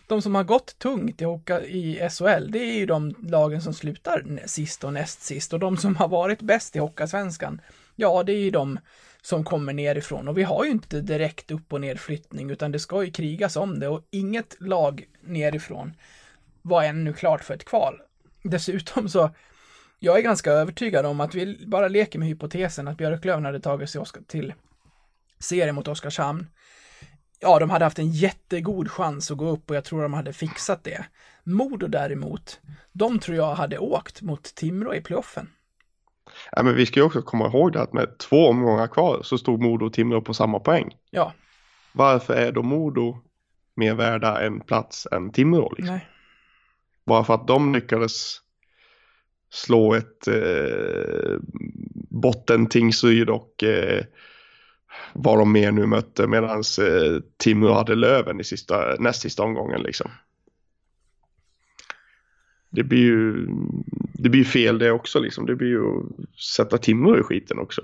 de som har gått tungt i, hockey, i SHL, det är ju de lagen som slutar sist och näst sist. Och de som har varit bäst i Hockeyallsvenskan, ja det är ju de som kommer nerifrån. Och vi har ju inte direkt upp och nedflyttning, utan det ska ju krigas om det. Och inget lag nerifrån var ännu klart för ett kval. Dessutom så, jag är ganska övertygad om att vi bara leker med hypotesen att Björklöven hade tagit sig till serien mot Oskarshamn. Ja, de hade haft en jättegod chans att gå upp och jag tror de hade fixat det. Modo däremot, de tror jag hade åkt mot Timrå i playoffen. Ja, men vi ska ju också komma ihåg det att med två omgångar kvar så stod Modo och Timrå på samma poäng. Ja, Varför är då Modo mer värda en plats än Timrå? Liksom? nej. Bara för att de lyckades slå ett eh, botten Tingsryd och eh, vad de mer nu mötte medan eh, Timrå hade Löven i sista, näst sista omgången liksom. Det blir ju det blir fel det också liksom. Det blir ju att sätta Timrå i skiten också.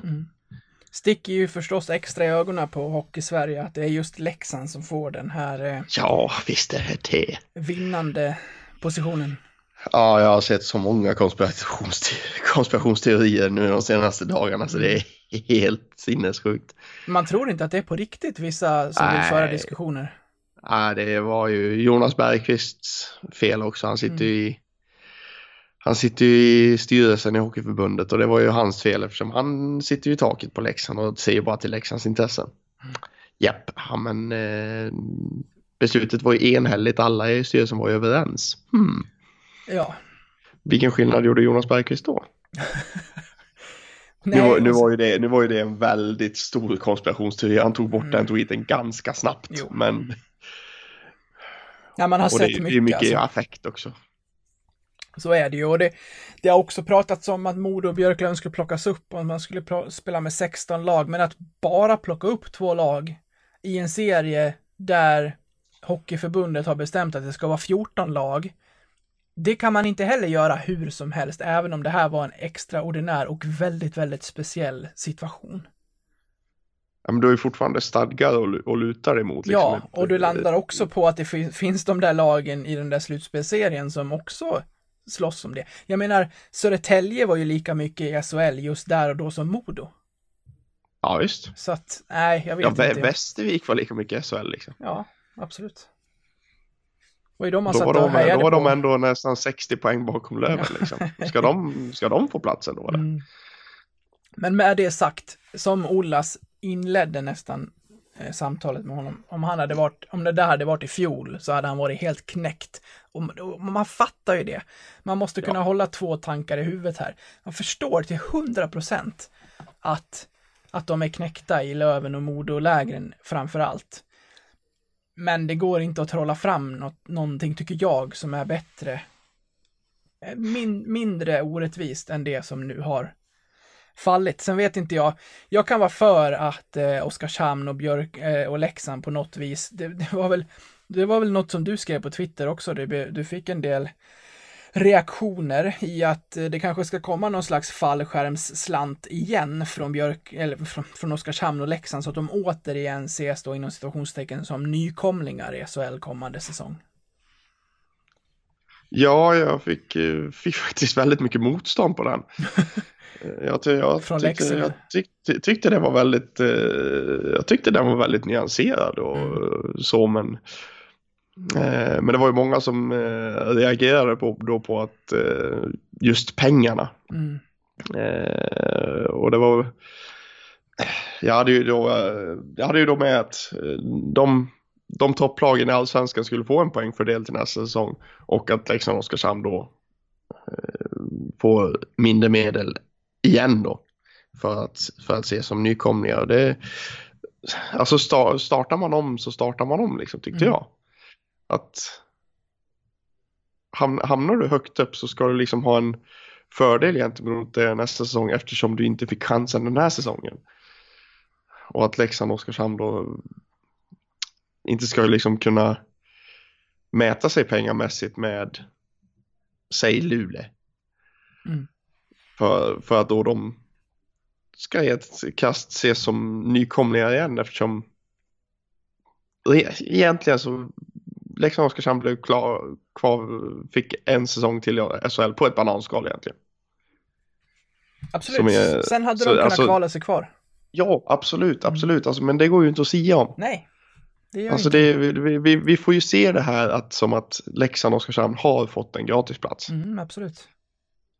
Sticker ju förstås extra i ögonen på Hockey-Sverige att det är just Leksand som får den här eh, Ja, visst är det det. vinnande positionen. Ja, jag har sett så många konspirationste konspirationsteorier nu de senaste dagarna så det är helt sinnessjukt. Man tror inte att det är på riktigt, vissa som vill Nej. föra diskussioner. Ja, det var ju Jonas Bergqvists fel också. Han sitter ju i han sitter ju i styrelsen i Hockeyförbundet och det var ju hans fel eftersom han sitter ju i taket på Leksand och ser ju bara till Leksands intressen. Japp, ja, men eh, beslutet var ju enhälligt. Alla i styrelsen var ju överens. Hmm. Ja. Vilken skillnad gjorde Jonas Bergqvist då? Nej, nu, var, nu, var ju det, nu var ju det en väldigt stor konspirationsteori. Han tog bort den tweeten ganska snabbt. Jo. Men ja, man har och det, sett är- mycket. det är mycket alltså. affekt också. Så är det ju och det, det har också pratats om att Modo och Björklöven skulle plockas upp och man skulle spela med 16 lag, men att bara plocka upp två lag i en serie där Hockeyförbundet har bestämt att det ska vara 14 lag. Det kan man inte heller göra hur som helst, även om det här var en extraordinär och väldigt, väldigt speciell situation. Ja, men du har ju fortfarande stadgar och, och lutar emot. Liksom Ja, och du landar också på att det fin- finns de där lagen i den där slutspelserien som också slåss om det. Jag menar, Södertälje var ju lika mycket i SHL just där och då som Modo. Ja, visst. Så att, nej, jag vet Ja, inte. Vä- Västervik var lika mycket SHL liksom. Ja, absolut. Och de man Då var, de, då var de ändå nästan 60 poäng bakom Löven liksom. Ska de, ska de få platsen då eller? Mm. Men med det sagt, som Ollas inledde nästan eh, samtalet med honom, om han hade varit, om det där hade varit i fjol så hade han varit helt knäckt. Och, och man fattar ju det. Man måste kunna hålla två tankar i huvudet här. Man förstår till hundra procent att, att de är knäckta i Löven och Modo-lägren framför allt. Men det går inte att trolla fram något, någonting, tycker jag, som är bättre, eh, min, mindre orättvist än det som nu har fallit. Sen vet inte jag, jag kan vara för att eh, Oskarshamn och Björk eh, och Leksand på något vis, det, det, var väl, det var väl något som du skrev på Twitter också, Du, du fick en del reaktioner i att eh, det kanske ska komma någon slags fallskärmsslant igen från Björk, eller från, från Oskarshamn och Leksand så att de återigen ses då inom situationstecken som nykomlingar i SHL kommande säsong. Ja, jag fick, eh, fick faktiskt väldigt mycket motstånd på den. Jag, ty- jag, tyckte, jag tyckte, tyckte det var väldigt, eh, jag tyckte den var väldigt nyanserad och Mm. så men men det var ju många som eh, reagerade på, då på att eh, just pengarna Mm. Eh, och det var jag hade ju då, eh, jag hade ju då med att eh, de, de topplagen i Allsvenskan skulle få en poängfördel till nästa säsong och att Leksand och Oskarshamn då eh, får mindre medel igen då för att, för att se som nykomlingar. Det, alltså sta, startar man om så startar man om liksom tyckte Mm. jag. Att ham, hamnar du högt upp så ska du liksom ha en fördel gentemot det nästa säsong eftersom du inte fick chansen den här säsongen. Och att Leksand och Oskarshamn då inte ska liksom kunna mäta sig pengamässigt med säg Luleå. Mm. För, för att då de ska i ett kast ses som nykomlingar igen eftersom egentligen så Leksand och Oskarshamn blev klar, kvar, fick en säsong till i SHL på ett bananskal egentligen. Absolut. Är- Sen hade så- de kunnat alltså- kvala sig kvar. Ja, absolut, absolut. Alltså, men det går ju inte att sia om. Nej. Det gör Alltså det, vi, vi, vi får ju se det här att, som att Leksand och Oskarshamn har fått en gratisplats. Mm, absolut.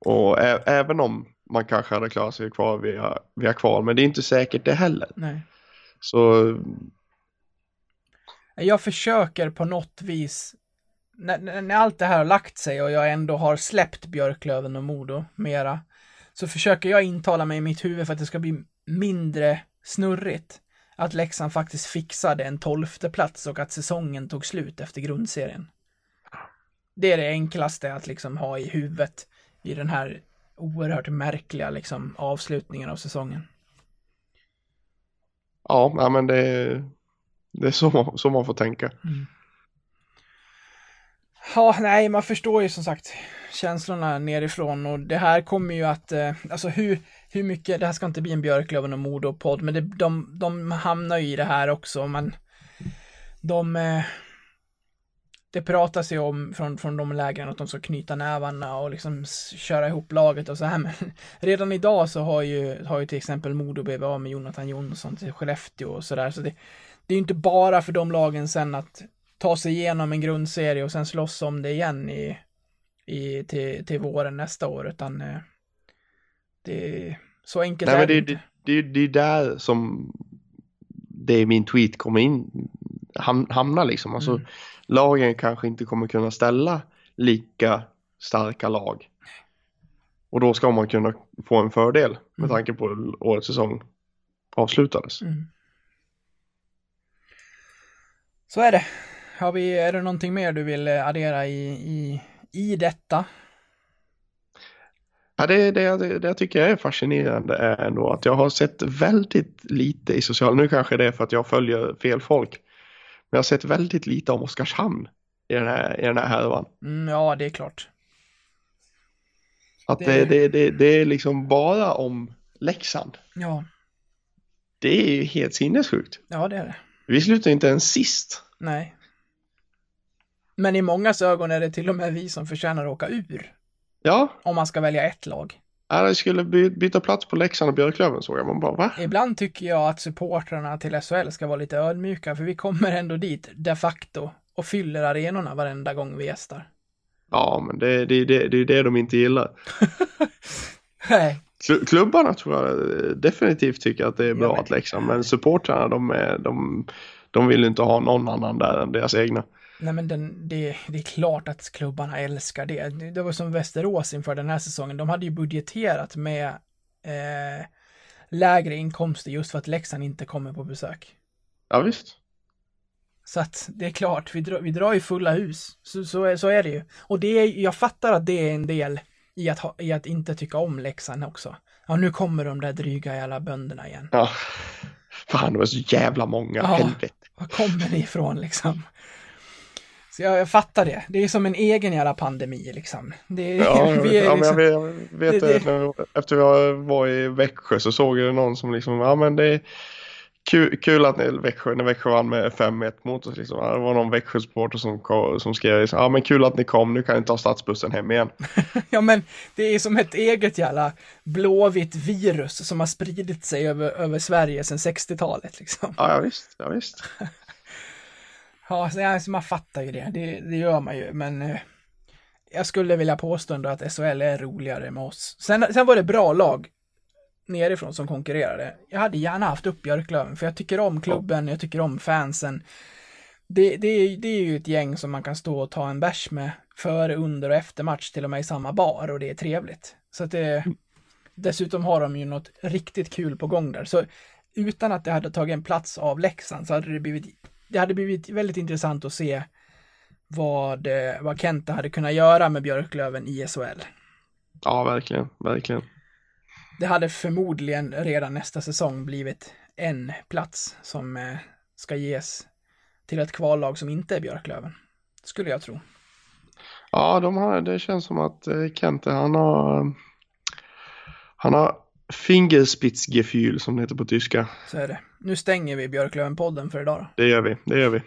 Och ä, även om man kanske hade klarat sig kvar via, via kval, men det är inte säkert det heller. Nej. Så jag försöker på något vis, när, när när allt det här har lagt sig och jag ändå har släppt Björklöven och Modo mera, så försöker jag intala mig i mitt huvud för att det ska bli mindre snurrigt. Att Leksand faktiskt fixade en tolfte plats och att säsongen tog slut efter grundserien. Det är det enklaste att liksom ha i huvudet i den här oerhört märkliga liksom avslutningen av säsongen. ja, ja men det, det är så man, så man får tänka. Mm. Ja, nej, man förstår ju som sagt känslorna nerifrån och det här kommer ju att, eh, alltså hur, hur mycket, det här ska inte bli en Björklöven och Modo-podd, men det, de, de hamnar ju i det här också, men de, eh, det pratas ju om från, från de lägren att de ska knyta nävarna och liksom köra ihop laget och så här, men redan idag så har ju, har ju till exempel Modo blivit av med Jonathan Jonsson till Skellefteå och så där, så det, det är ju inte bara för de lagen sen att ta sig igenom en grundserie och sen slåss om det igen i, i, till, till våren nästa år, utan eh, det så enkelt Nej, är men det, det, det, det, är där som det är min tweet kommer in, ham, hamna liksom. Alltså, Mm. Lagen kanske inte kommer kunna ställa lika starka lag. Och då ska man kunna få en fördel med Mm. tanke på hur årets säsong avslutades. Mm. Så är det. Har vi, är det någonting mer du vill eh, addera i, i, i detta? Ja, det, det, det, det jag tycker är fascinerande är ändå att jag har sett väldigt lite i sociala, nu kanske det är för att jag följer fel folk, men jag har sett väldigt lite om Oskarshamn i den här, i den här härvan. Mm, ja, det är klart. Att Det- det, det, det, det är liksom bara om Leksand. Ja, Det är ju helt sinnessjukt. ja det är det. Vi slutar inte ens sist. Nej. Men i mångas ögon är det till och med vi som förtjänar att åka ur. Ja, Om man ska välja ett lag. jag skulle by, byta plats på Leksand och Björklöven såg jag. Man bara va? Ibland tycker jag att supportrarna till SHL ska vara lite ödmjuka, för vi kommer ändå dit de facto och fyller arenorna varenda gång vi gästar. Ja, men det, det, det, det är det de inte gillar. Nej. Klu- Klubbarna tror jag eh, definitivt tycker att det är bra att Leksand, men supportrarna de, är, de, de vill inte ha någon annan där än deras egna. Nej men den, det, det är klart att klubbarna älskar det. Det var som Västerås inför den här säsongen. De hade ju budgeterat med eh, lägre inkomster just för att Leksand inte kommer på besök. Ja visst. Så att det är klart, vi, drar, vi drar ju fulla hus. Så, så, så är det ju. Och det är, jag fattar att det är en del i att, ha, i att inte tycka om Leksand också. Ja, nu kommer de där dryga jävla bönderna igen. Ja. Fan, det var så jävla många. Ja. Helvete. Var kommer ni ifrån liksom? Så jag, jag fattar det. Det är som en egen jävla pandemi liksom. Det, Ja, jag vet, ja, men jag liksom vet, jag vet det- det, efter jag var i Växjö så såg jag någon som liksom, ja men det är kul, kul att ni, Växjö, när Växjö vann med 5-1 mot oss liksom. Det var någon Växjö-supporter som, som skrev liksom, ja men kul att ni kom, nu kan ni ta stadsbussen hem igen. Ja men det är som ett eget jävla blåvitt virus som har spridit sig över, över Sverige sedan 60-talet liksom. Ja, ja visst, ja visst. Ja, så alltså, man fattar ju det. det. Det gör man ju, men eh, jag skulle vilja påstå ändå att SHL är roligare med oss. Sen, sen var det bra lag nerifrån som konkurrerade. Jag hade gärna haft upp Björklöven, för jag tycker om klubben, jag tycker om fansen. Det, det, är- det är ju ett gäng som man kan stå och ta en bärs med före, under och efter match till och med i samma bar och det är trevligt. Så att det, dessutom har de ju något riktigt kul på gång där. Så utan att det hade tagit en plats av Leksand så hade det blivit, det hade blivit väldigt intressant att se vad, eh, vad Kenta hade kunnat göra med Björklöven i SHL. Ja, verkligen, verkligen. Det hade förmodligen redan nästa säsong blivit en plats som eh, ska ges till ett kvallag som inte är Björklöven. Skulle jag tro. Ja, de har, det känns som att eh, Kente, han har, han har Fingerspitzgefühl som det heter på tyska. Så är det. Nu stänger vi Björklöven-podden för idag då. Det gör vi, det gör vi.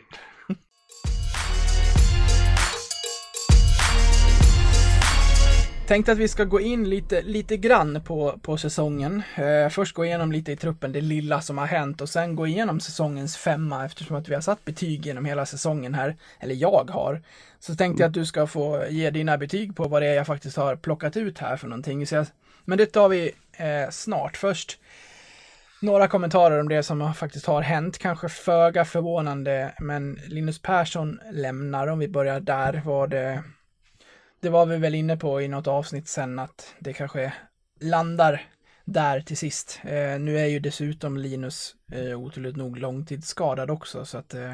Tänkte att vi ska gå in lite, lite grann på, på säsongen. Eh, först gå igenom lite i truppen, det lilla som har hänt och sen gå igenom säsongens femma eftersom att vi har satt betyg genom hela säsongen här, eller jag har. Så tänkte jag att du ska få ge dina betyg på vad det är jag faktiskt har plockat ut här för någonting. Så jag, men det tar vi eh, snart. Först några kommentarer om det som faktiskt har hänt, kanske föga förvånande, men Linus Persson lämnar, om vi börjar där, var det eh, det var vi väl inne på i något avsnitt sen att det kanske landar där till sist. Eh, nu är ju dessutom Linus eh, otroligt nog långtidsskadad också så att eh,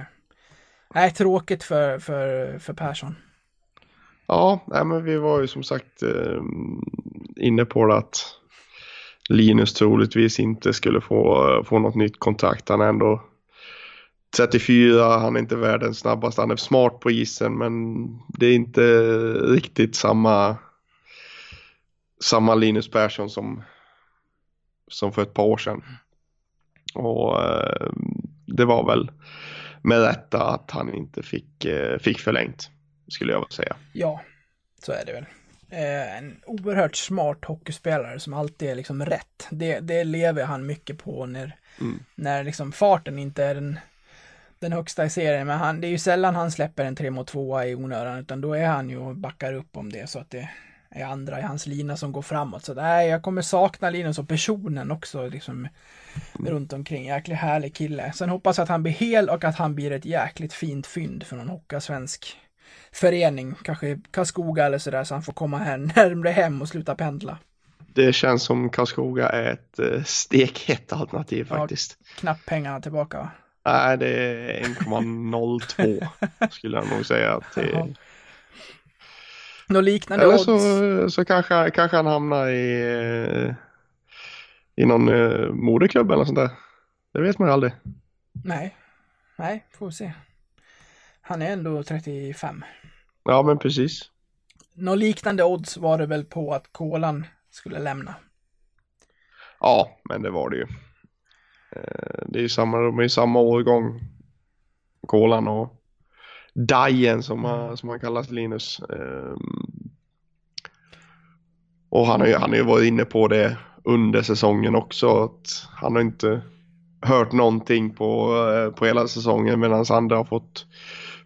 är tråkigt för, för, för Persson. Ja, nej, men vi var ju som sagt eh, inne på det att Linus troligtvis inte skulle få, eh, få något nytt kontrakt. Han är ändå 34, han är inte världens snabbaste, han är smart på isen men det är inte riktigt samma samma Linus Persson som, som för ett par år sedan. Och eh, det var väl med rätta att han inte fick, eh, fick förlängt skulle jag vilja säga. Ja, så är det väl. Eh, en oerhört smart hockeyspelare som alltid är liksom rätt. Det, det lever han mycket på när, Mm. när liksom farten inte är den, den högsta i serien. Men han, det är ju sällan han släpper en 3 mot 2 i onödan, utan då är han ju och backar upp om det så att det är andra i hans lina som går framåt. Så nej, jag kommer sakna Linus och personen också liksom runt omkring. Jäkligt härlig kille. Sen hoppas jag att han blir hel och att han blir ett jäkligt fint fynd för någon hockeyasvensk förening, kanske Karlskoga eller sådär, så han får komma här närmre hem och sluta pendla. Det känns som Karlskoga är ett eh, stekhett alternativ Ja. faktiskt. Knappt pengarna tillbaka? Nej, det är 1,02 skulle jag nog säga. Till... Jaha. Något liknande Eller odds. så, så kanske, kanske han hamnar i, i någon eh, moderklubb eller sånt där. Det vet man ju aldrig. Nej. Nej, får vi se. Han är ändå 35. Ja, men precis. Något liknande odds var det väl på att Kolan skulle lämna. Ja, men det var det ju. Eh, Det är ju samma, de är ju samma årgång. Kolan och Dajen som, han- som han kallas Linus. Ehm, Och han har ju, han har ju varit inne på det under säsongen också. Att han har inte hört någonting på, eh, på hela säsongen medan andra har fått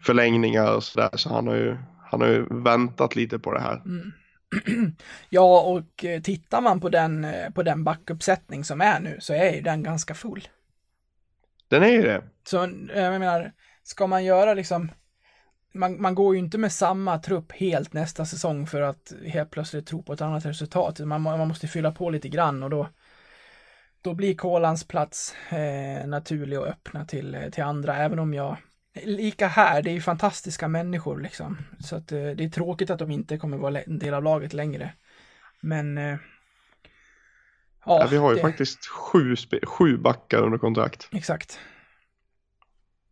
förlängningar och sådär. Så han har ju, han har ju väntat lite på det här. Ja, och eh, tittar man på den, eh, på den backuppsättning som är nu så är ju den ganska full. Den är ju det. Så eh, jag menar, ska man göra liksom, man, man går ju inte med samma trupp helt nästa säsong för att helt plötsligt tro på ett annat resultat. Man, man måste fylla på lite grann och då, då blir Kolans plats eh, naturlig att öppna till, till andra, även om jag Lika här, det är ju fantastiska människor liksom. Så att eh, det är tråkigt att de inte kommer vara en del av laget längre. Men... Eh, ja, Ja, vi har ju det, faktiskt sju, sju backar under kontrakt. Exakt.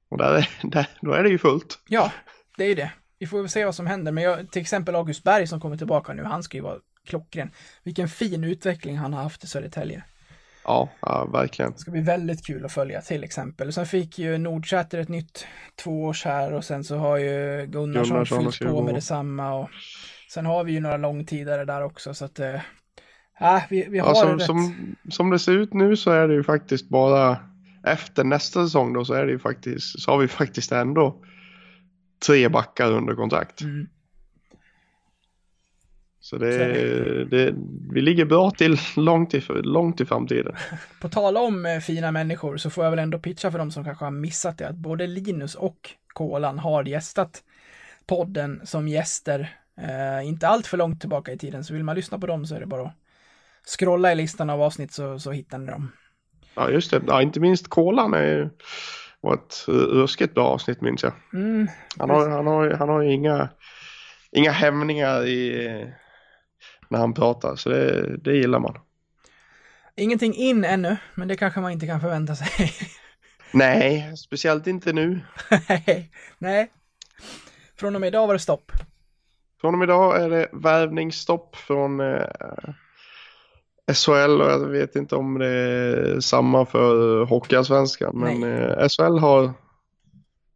Och där, är- där, då är det ju fullt. Ja, det är ju det. Vi får väl se vad som händer. Men jag, till exempel August Berg som kommer tillbaka nu, han ska ju vara klockren. Vilken fin utveckling han har haft i Södertälje. Ja, ja verkligen. Det ska bli väldigt kul att följa till exempel. Sen fick ju Nordsäter ett nytt tvåårs här och sen så har ju Gunnarsson, Gunnarsson fyllt på med detsamma. Och sen har vi ju några långtidare där också så att ja, vi, vi har Ja, det som, rätt. som, som det ser ut nu så är det ju faktiskt bara efter nästa säsong då så är det ju faktiskt så har vi faktiskt ändå tre backar under kontrakt. Mm. Så det, det, vi ligger bra till långt i, långt i framtiden. På tala om eh, fina människor så får jag väl ändå pitcha för dem som kanske har missat det att både Linus och Kolan har gästat podden som gäster. Eh, inte allt för långt tillbaka i tiden, så vill man lyssna på dem så är det bara att scrolla i listan av avsnitt så, så hittar ni dem. Ja just det, ja, inte minst Kolan är ju var ett ruskigt bra avsnitt minns jag. Mm, Han har, han har, han har ju inga, inga hämningar i, när han pratar så det, det gillar man. ingenting in ännu, men det kanske man inte kan förvänta sig. Nej, speciellt inte nu. Nej. Från och med idag var det stopp. Från och med idag är det värvningsstopp från eh, SHL och jag vet inte om det är samma för Hockeyallsvenskan. Men eh, SHL har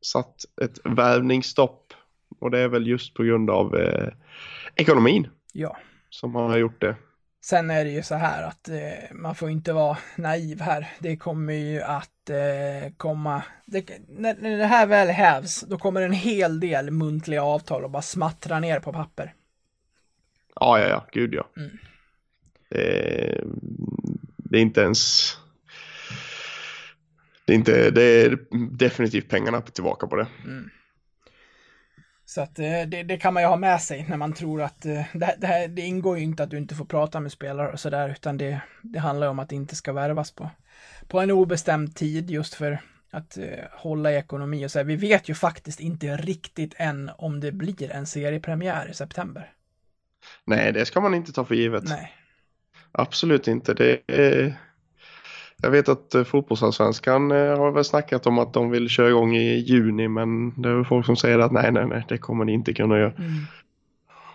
satt ett värvningsstopp och det är väl just på grund av eh, ekonomin Ja. Som har gjort det. Sen är det ju så här att eh, man får inte vara naiv här. Det kommer ju att eh, komma, det, när, när det här väl hävs, då kommer en hel del muntliga avtal och bara smattra ner på papper. Ja, ja, ja, gud ja. Mm. Det, det är inte ens... Det är, inte, det är definitivt pengarna tillbaka på det. Så att eh, det, det kan man ju ha med sig när man tror att eh, det, det, här, det ingår ju inte att du inte får prata med spelare och sådär, utan det, det handlar om att det inte ska värvas på, på en obestämd tid just för att eh, hålla i ekonomi och så här. Vi vet ju faktiskt inte riktigt än om det blir en seriepremiär i september. Nej, det ska man inte ta för givet. Nej. Absolut inte. Det är... Jag vet att eh, fotbollsallsvenskan eh, har väl snackat om att de vill köra igång i juni men det är väl folk som säger att nej, nej, nej, det kommer ni inte kunna göra. Mm.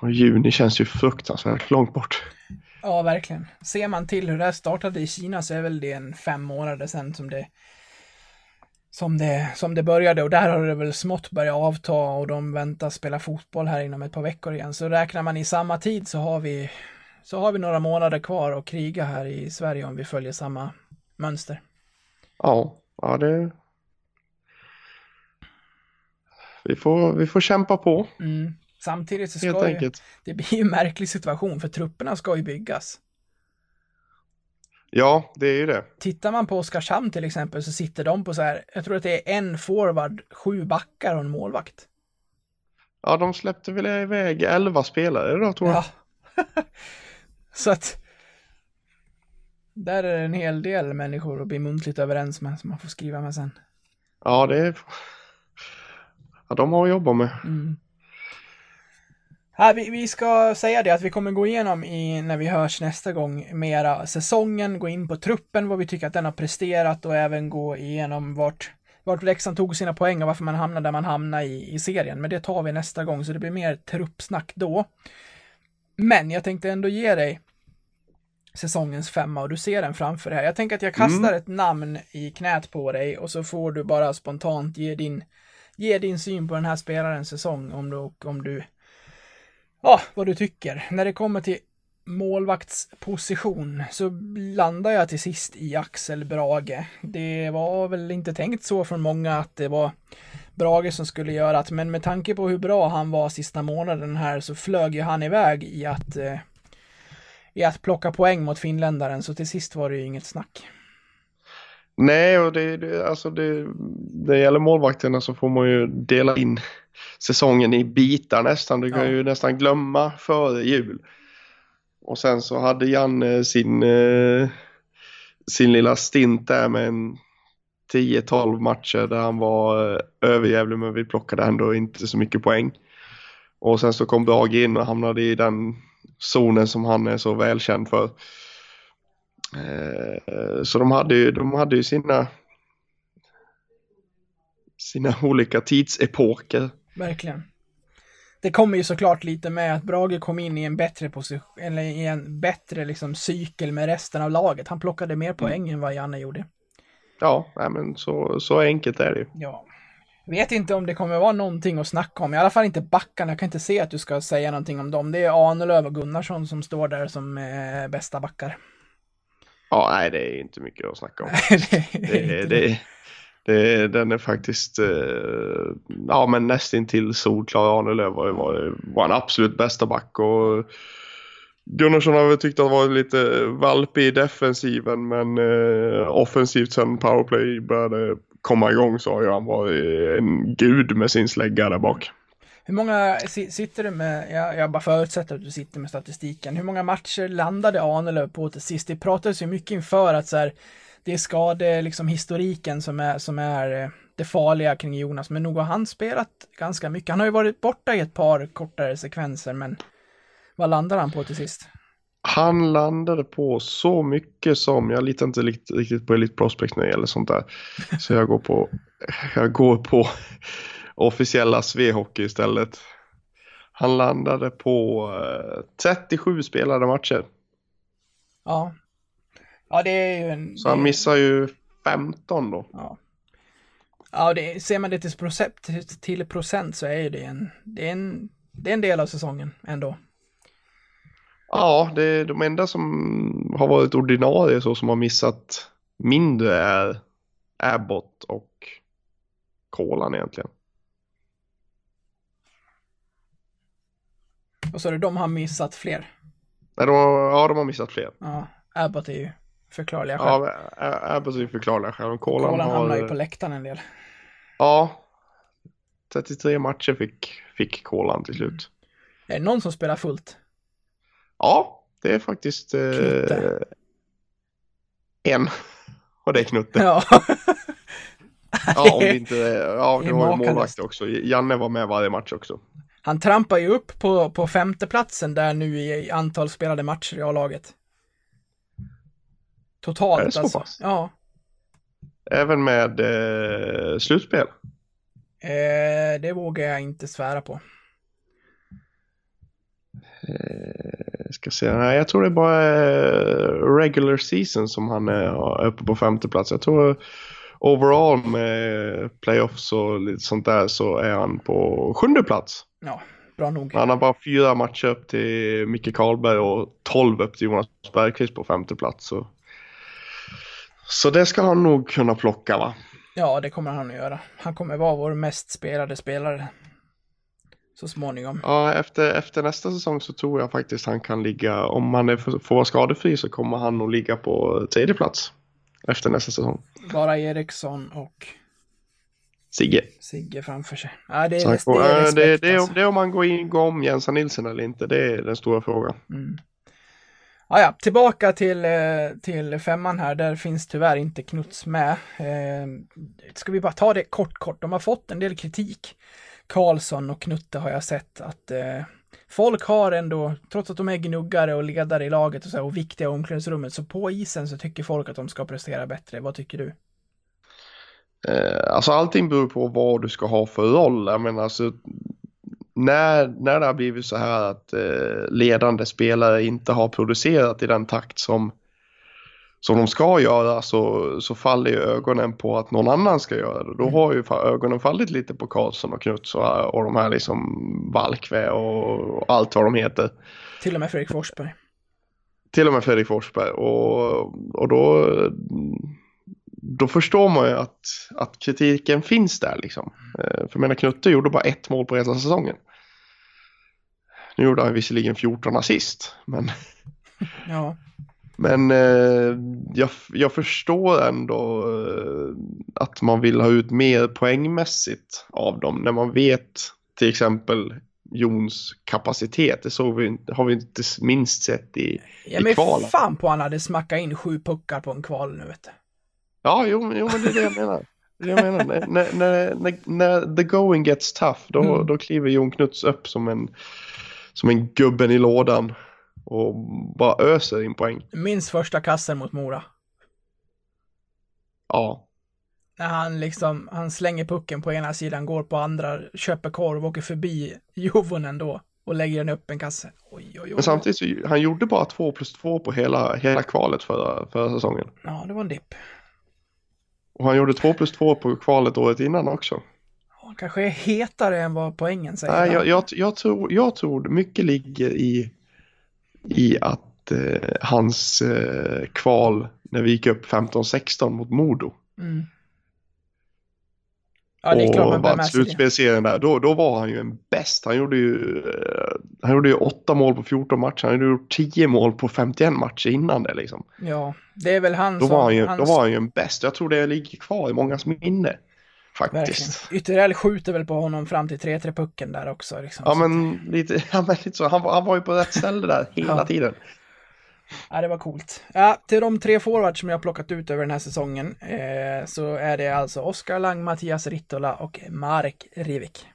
Och juni känns ju fruktansvärt långt bort. Ja, verkligen. Ser man till hur det här startade i Kina så är väl det en fem månader sedan som det som det, som det började och där har det väl smått börjat avta och de väntar spela fotboll här inom ett par veckor igen. Så räknar man i samma tid så har vi så har vi några månader kvar att kriga här i Sverige om vi följer samma mönster. Ja, ja det... Vi får, vi får kämpa på Mm. Samtidigt så helt ska ju, enkelt. det blir ju en märklig situation för trupperna ska ju byggas. Ja, det är ju det. Tittar man på Oskarshamn till exempel så sitter de på så här, jag tror att det är en forward, sju backar och en målvakt. Ja, de släppte väl iväg 11 spelare då tror jag. Ja. så att där är det en hel del människor att bli muntligt överens med som man får skriva med sen. Ja, det är... Ja, de har att jobba med. Mm. Ja, vi, vi ska säga det att vi kommer gå igenom i, när vi hörs nästa gång mera säsongen, gå in på truppen, vad vi tycker att den har presterat och även gå igenom vart, vart Leksand tog sina poäng och varför man hamnade där man hamnade i, i serien. Men det tar vi nästa gång, så det blir mer truppsnack då. Men jag tänkte ändå ge dig säsongens femma och du ser den framför dig här. Jag tänker att jag kastar Mm. ett namn i knät på dig och så får du bara spontant ge din, ge din syn på den här spelarens säsong om du, om du, ja, vad du tycker. När det kommer till målvaktsposition så landar jag till sist i Axel Brage. Det var väl inte tänkt så från många att det var Brage som skulle göra det, men med tanke på hur bra han var sista månaden här så flög ju han iväg i att eh, i att plocka poäng mot finländaren, så till sist var det ju inget snack. Nej, och det, det, alltså det, det gäller målvakterna så får man ju dela in säsongen i bitar nästan. Du kan Ja. ju nästan glömma före jul. Och sen så hade Janne sin, eh, sin lilla stint där med en 10-12 matcher där han var eh, överjävlig men vi plockade ändå inte så mycket poäng. Och sen så kom Brage in och hamnade i den zonen som han är så välkänd för. Eh, Så de hade ju, de hade ju sina sina olika tidsepoker. Verkligen. Det kommer ju såklart lite med att Brage kom in i en bättre position, eller i en bättre liksom cykel med resten av laget. Han plockade mer poäng än vad Janne gjorde. Ja, nej, men så, så enkelt är det ju. Ja. Vet inte om det kommer vara någonting att snacka om, i alla fall inte backarna. Jag kan inte se att du ska säga någonting om dem. Det är Ahnelöv och Gunnarsson som står där som eh, bästa backar. Ja, nej, det är inte mycket att snacka om. Det är Det, det, det, den är faktiskt eh, ja, men nästintill solklar. Arnelöv var, var, var en absolut bästa back. Och Gunnarsson har väl tyckt att var lite valpig i defensiven men eh, offensivt sen powerplay började komma igång så har ju han varit en gud med sin slägga där bak. Hur många sitter du med, jag, jag bara förutsätter att du sitter med statistiken, hur många matcher landade Ahnelöv på till sist? Det pratades ju mycket inför att så här, det är skade, liksom historiken som är, som är eh, det farliga kring Jonas, men nog har han spelat ganska mycket. Han har ju varit borta i ett par kortare sekvenser, men vad landar han på till sist? Han landade på så mycket som, jag litar inte rikt- riktigt på Elite Prospect när det gäller sånt där. Så jag går på, jag går på officiella Svehockey istället. Han landade på eh, 37 spelade matcher. Ja. Ja, det är ju en... Så han missar ju 15 då. Ja. Ja, det, ser man det till procent, till procent så är det en, det är en, det är en del av säsongen ändå. Ja, det är de enda som har varit ordinarie så som har missat mindre är Abbott och Kolan egentligen. Och så är det de har missat fler. Nej, de, har- ja, de har missat fler. Ja, Abbott är ju förklarliga skäl. Ja, Abbott är ju förklarliga själv. Kolan, Kolan hamnar ju har... på läktaren en del. Ja. 33 matcher fick, fick Kolan till slut. Är det någon som spelar fullt? Ja, det är faktiskt eh, en. Och det är Knutte. Ja. Ja, om det inte ja, Det har ju målvakt också. Janne var med varje match också. Han trampar ju upp på, på femteplatsen där nu i antal spelade matcher i A-laget. Totalt Är det så alltså. pass? Ja. Även med eh, slutspel. Eh, det vågar jag inte svära på. Jag ska se. Nej, jag tror det är bara eh, regular season som han är uppe på femte plats. Jag tror overall med playoffs och lite sånt där så är han på sjunde plats. Ja, bra nog. Han har bara fyra matcher upp till Micke Karlberg och tolv upp till Jonas Bergqvist på femte plats. Så, så det ska han nog kunna plocka va? Ja, det kommer han att göra. Han kommer vara vår mest spelade spelare. Så småningom. Ja, efter, efter nästa säsong så tror jag faktiskt han kan ligga, om han är, får vara skadefri så kommer han nog ligga på tredje plats efter nästa säsong. Bara Eriksson och Sigge. Sigge framför sig. Ja, det, är, det, får, är äh, respekt det, det, alltså. det är om man går, in, går om Jensa Nilsson eller inte, det är den stora frågan. Mm. Ja, ja, tillbaka till, eh, till femman här. Där finns tyvärr inte Knuts med. Eh, ska vi bara ta det kort, kort. De har fått en del kritik. Karlsson och Knutte har jag sett att eh, folk har ändå, trots att de är gnuggare och ledare i laget och, så här, och viktiga i omklädningsrummet, så på isen så tycker folk att de ska prestera bättre. Vad tycker du? Eh, alltså allting beror på vad du ska ha för roll. Jag menar, alltså, när, när det har blivit så här att eh, ledande spelare inte har producerat i den takt som, som de ska göra så, så faller ju ögonen på att någon annan ska göra det. Då Mm. har ju ögonen fallit lite på Karlsson och Knuts och, och de här liksom Valkve och, och allt vad de heter. Till och med Fredrik Forsberg. Till och med Fredrik Forsberg. Och, och då, då förstår man ju att, att kritiken finns där liksom. Eh, För jag menar Knutte gjorde bara ett mål på hela säsongen. Nu gjorde han visserligen 14 assist. Men, Ja, men eh, jag, jag förstår ändå eh, att man vill ha ut mer poängmässigt av dem. När man vet till exempel Jons kapacitet. Det såg vi, har vi inte minst sett i, ja i kvalen. fan på han hade smackat in sju puckar på en kval nu vet du. Ja, jo, jo men det är det jag menar. Det jag menar. När, när, när, när the going gets tough, då, Mm. då kliver Jon Knuts upp som en, som en gubben i lådan och bara öser in poäng. Minst första kassen mot Mora. Ja, När han liksom, han slänger pucken på ena sidan, går på andra, köper korv, åker förbi Jovonen då och lägger den upp en kasse. Oj, oj, oj. men samtidigt så han gjorde bara 2 plus 2 på hela, hela kvalet förra, förra säsongen. Ja, det var en dipp. Och han gjorde 2 plus 2 på kvalet året innan också. Han kanske är hetare än vad poängen säger. Nej, jag, jag, jag, tror, jag tror mycket ligger i, i att eh, hans eh, kval när vi gick upp 15-16 mot Modo. Mm. Ja, det är klart man bär med slutspelserien där, då, då var han ju en bäst. Han gjorde ju, eh, han gjorde ju 8 mål på 14 matcher. Han hade gjort 10 mål på 51 matcher innan det liksom. Ja, det är väl han Då som... var han ju, hans- då var han ju en bäst. Jag tror det ligger kvar i mångas minne. Verkligen. Faktiskt. Ytterell skjuter väl på honom fram till 3-3 pucken där också. Liksom. Ja men lite, ja, men lite så. Han, var- han var ju på rätt ställe där hela Ja. tiden. Ja, det var coolt. Ja, till de tre forwards som jag har plockat ut över den här säsongen eh, så är det alltså Oskar Lang, Mattias Rittola och Marek Rivik.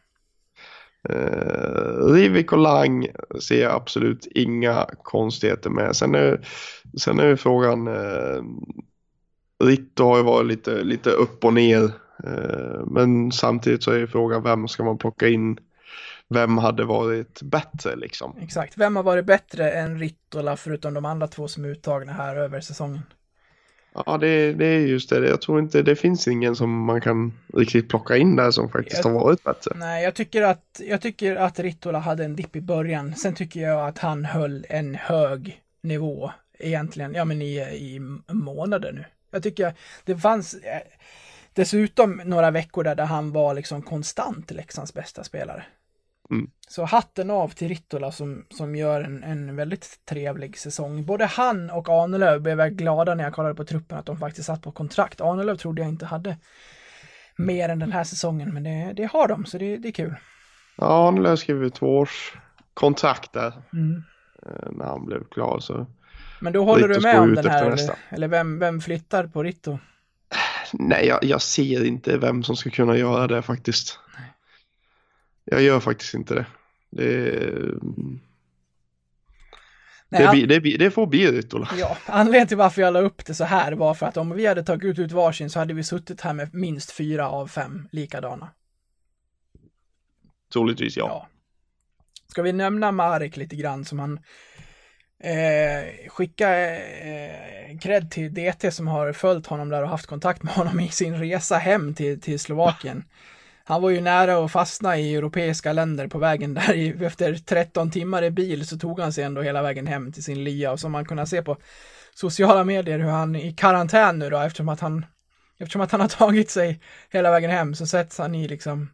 Uh, Rivik och Lang ser jag absolut inga konstigheter med. Sen är, sen är ju frågan, uh, Ritto har ju varit lite, lite upp och ner. Eh, men samtidigt så är ju frågan vem ska man plocka in? Vem hade varit bättre liksom? Exakt. Vem har varit bättre än Rittola förutom de andra två som är uttagna här över säsongen? Ja det, det är just det. Jag tror inte det finns ingen som man kan riktigt plocka in där som faktiskt Jag- har varit bättre. Nej, jag tycker att, jag tycker att Rittola hade en dipp i början. Sen tycker jag att han höll en hög nivå egentligen, ja men i, i månader nu. Jag tycker det fanns eh, dessutom några veckor där, där han var liksom konstant Leksands bästa spelare. Mm. Så hatten av till Rittola som, som gör en, en väldigt trevlig säsong. Både han och Ahnelöv blev jag glada när jag kollade på truppen att de faktiskt satt på kontrakt. Ahnelöv trodde jag inte hade mer än den här säsongen, men det, det har de, så det, det är kul. Ja, har skrivit två års kontrakt där Mm. eh, när han blev klar. Så. Men då håller Ritto du med om den här, eller, eller vem, vem flyttar på Ritto? Nej, jag, jag ser inte vem som ska kunna göra det faktiskt. Jag gör faktiskt inte det. Det, Nej, det, an- det, det får bli Rittola. Ja, anledningen till varför jag la upp det så här var för att om vi hade tagit ut varsin så hade vi suttit här med minst fyra av fem likadana. Troligtvis ja. Ja. Ska vi nämna Marek lite grann som han eh, skicka eh, cred till DT som har följt honom där och haft kontakt med honom i sin resa hem till, till Slovakien. Han var ju nära att fastna i europeiska länder på vägen där. I, efter 13 timmar i bil så tog han sig ändå hela vägen hem till sin lya och som man kunnat se på sociala medier hur han är i karantän nu då eftersom att han eftersom att han har tagit sig hela vägen hem så sätts han i liksom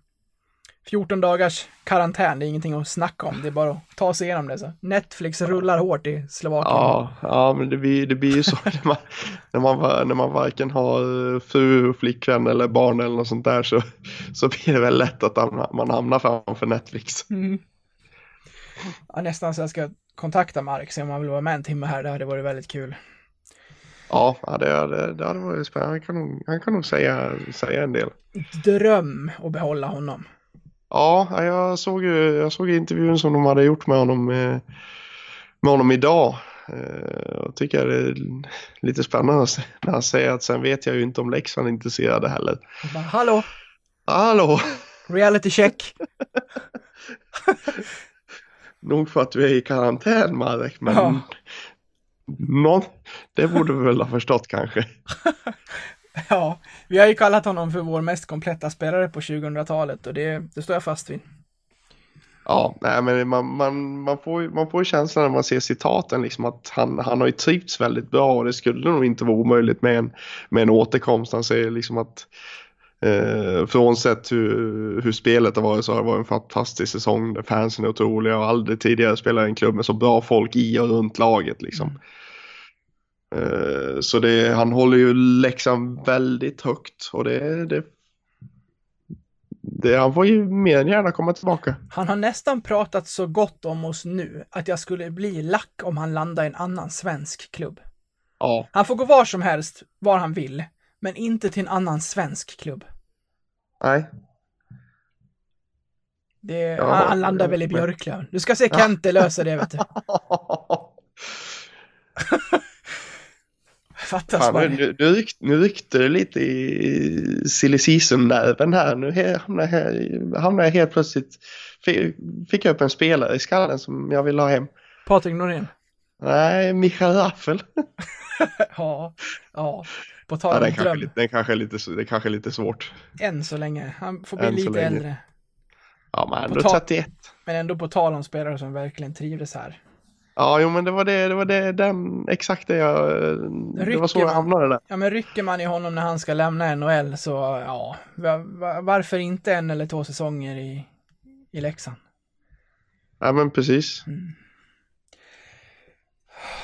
14 dagars karantän, det är ingenting att snacka om, det är bara att ta sig igenom det. Så. Netflix rullar hårt i Slovakien. Ja, ja men det blir, det blir ju så när man, när, man, när man varken har eh, fru, flickvän eller barn eller något sånt där så, så blir det väl lätt att man, hamnar framför Netflix. Mm. Ja, nästan så jag ska kontakta Mark, se om han vill vara med en timme här, det hade varit väldigt kul. Ja, ja, det, hade, det hade varit spännande. Han kan nog, han kan nog säga, säga en del. Dröm att behålla honom. Ja, jag såg jag såg intervjun som de hade gjort med honom, eh, med honom idag. Eh, Jag tycker det är lite spännande när han säger att sen vet jag ju inte om Leksand är intresserade heller. Bara, Hallå, Hallå! reality check. Nog för att du är i karantän Marek, men Ja. någon, det borde vi väl ha förstått kanske. Ja, vi har ju kallat honom för vår mest kompletta spelare på 2000-talet och det, det står jag fast vid. Ja, nej, men man, man, man, får, ju- man får ju känslan när man ser citaten liksom att han, han har ju trivts väldigt bra och det skulle nog inte vara omöjligt med en, med en återkomst. Han säger liksom att eh, frånsett hur, hur spelet har varit så har det varit en fantastisk säsong där fansen är otroliga och aldrig tidigare spelat i en klubb med så bra folk i och runt laget liksom. Eh, så det, han håller ju Leksand väldigt högt och det, det, det, han får ju mer än gärna komma tillbaka. Han har nästan pratat så gott om oss nu att jag skulle bli lack om han landar i en annan svensk klubb. Ja, Han får gå var som helst, var han vill, men inte till en annan svensk klubb. nej. Det, Ja, han, han landar väl i Björklöven. Du ska se Kente lösa det, vet du. Fattas Fan, bara. nu, nu, rykt, nu ryckte det lite i silly season-nerven här. Nu hamnar jag, helt plötsligt... Fick, jag upp en spelare i skallen som jag vill ha hem. Patrik Norén. Nej, Mikael Raffel. Ja, ja. På Ja, tal om den, kanske, är dröm. lite- den kanske är lite, det kanske är lite svårt. Än så länge. Han får bli Än lite äldre. Ja, men ändå tal- 31. Men ändå på tal om spelare som verkligen trivdes här. Ja, jo, men det var det, det var det, den, exakt det jag... Det var så jag hamnade där. Ja, men rycker man i honom när han ska lämna NHL så, ja, va- va- varför inte en eller två säsonger i, i Leksand? Ja, men precis.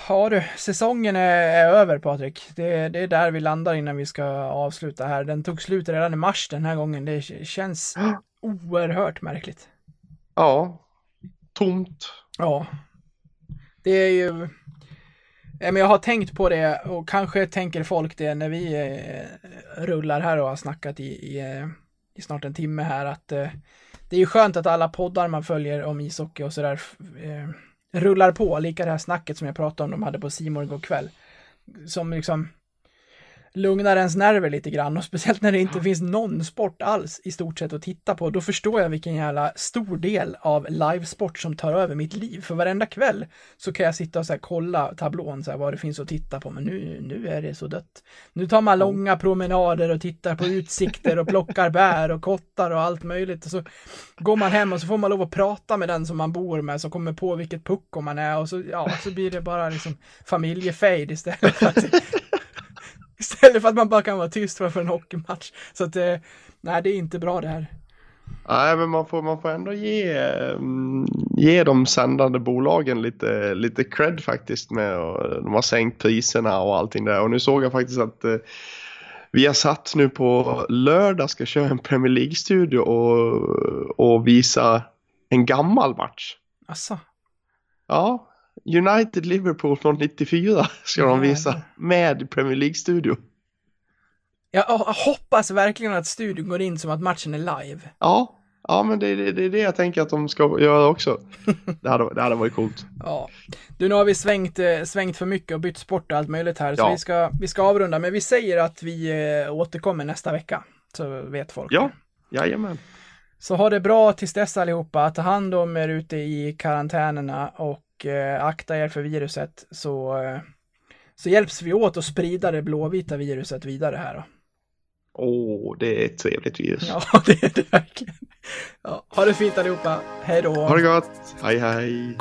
Ja du, säsongen är, är över Patrik. Det, det är där vi landar innan vi ska avsluta här. Den tog slut redan i mars den här gången. Det känns oerhört märkligt. Ja, tomt. Ja. Det är ju... Men jag har tänkt på det och kanske tänker folk det när vi eh, rullar här och har snackat i, i, eh, i snart en timme här att eh, det är ju skönt att alla poddar man följer om ishockey och sådär rullar på. Lika det här snacket som jag pratade om de hade på Simon igår kväll. Som liksom lugnar ens nerver lite grann och speciellt när det inte finns någon sport alls i stort sett att titta på. Då förstår jag vilken jävla stor del av livesport som tar över mitt liv. För varenda kväll så kan jag sitta och så kolla tablån så här, vad det finns att titta på. Men nu, nu är det så dött. Nu tar man långa promenader och tittar på utsikter och plockar bär och kottar och allt möjligt. Och så går man hem och så får man lov att prata med den som man bor med som kommer på vilket pucko man är och så, ja, så blir det bara liksom familjefejd istället Istället för att man bara kan vara tyst för en hockeymatch. Så att, eh, nej det är inte bra det här. Nej, men man får, man får ändå ge, mm, ge de sändande bolagen lite, lite cred faktiskt med och de har sänkt priserna och allting där. Och nu såg jag faktiskt att eh, vi har satt nu på lördag ska köra en Premier League-studio och, och visa en gammal match. Asså, Ja, United-Liverpool från 94 ska de visa med Premier League-studio. jag, jag hoppas verkligen att studion går in som att matchen är live. Ja, ja men det, det, det är det jag tänker att de ska göra också. Det hade, det hade varit coolt. Ja. Du, nu har vi svängt, eh, svängt för mycket och bytt sport och allt möjligt här. Så Ja. vi, ska, vi ska avrunda, men vi säger att vi eh, återkommer nästa vecka. Så vet folk. Ja, jajamän. Så ha det bra tills dess allihopa. Ta hand om er ute i karantänerna och eh, akta er för viruset så, eh, så hjälps vi åt att sprida det blåvita viruset vidare här då. Åh, det är ett trevligt virus. Ja, det är det verkligen. Ja, ha det fint allihopa. Hej då. Ha det gott. Hej hej.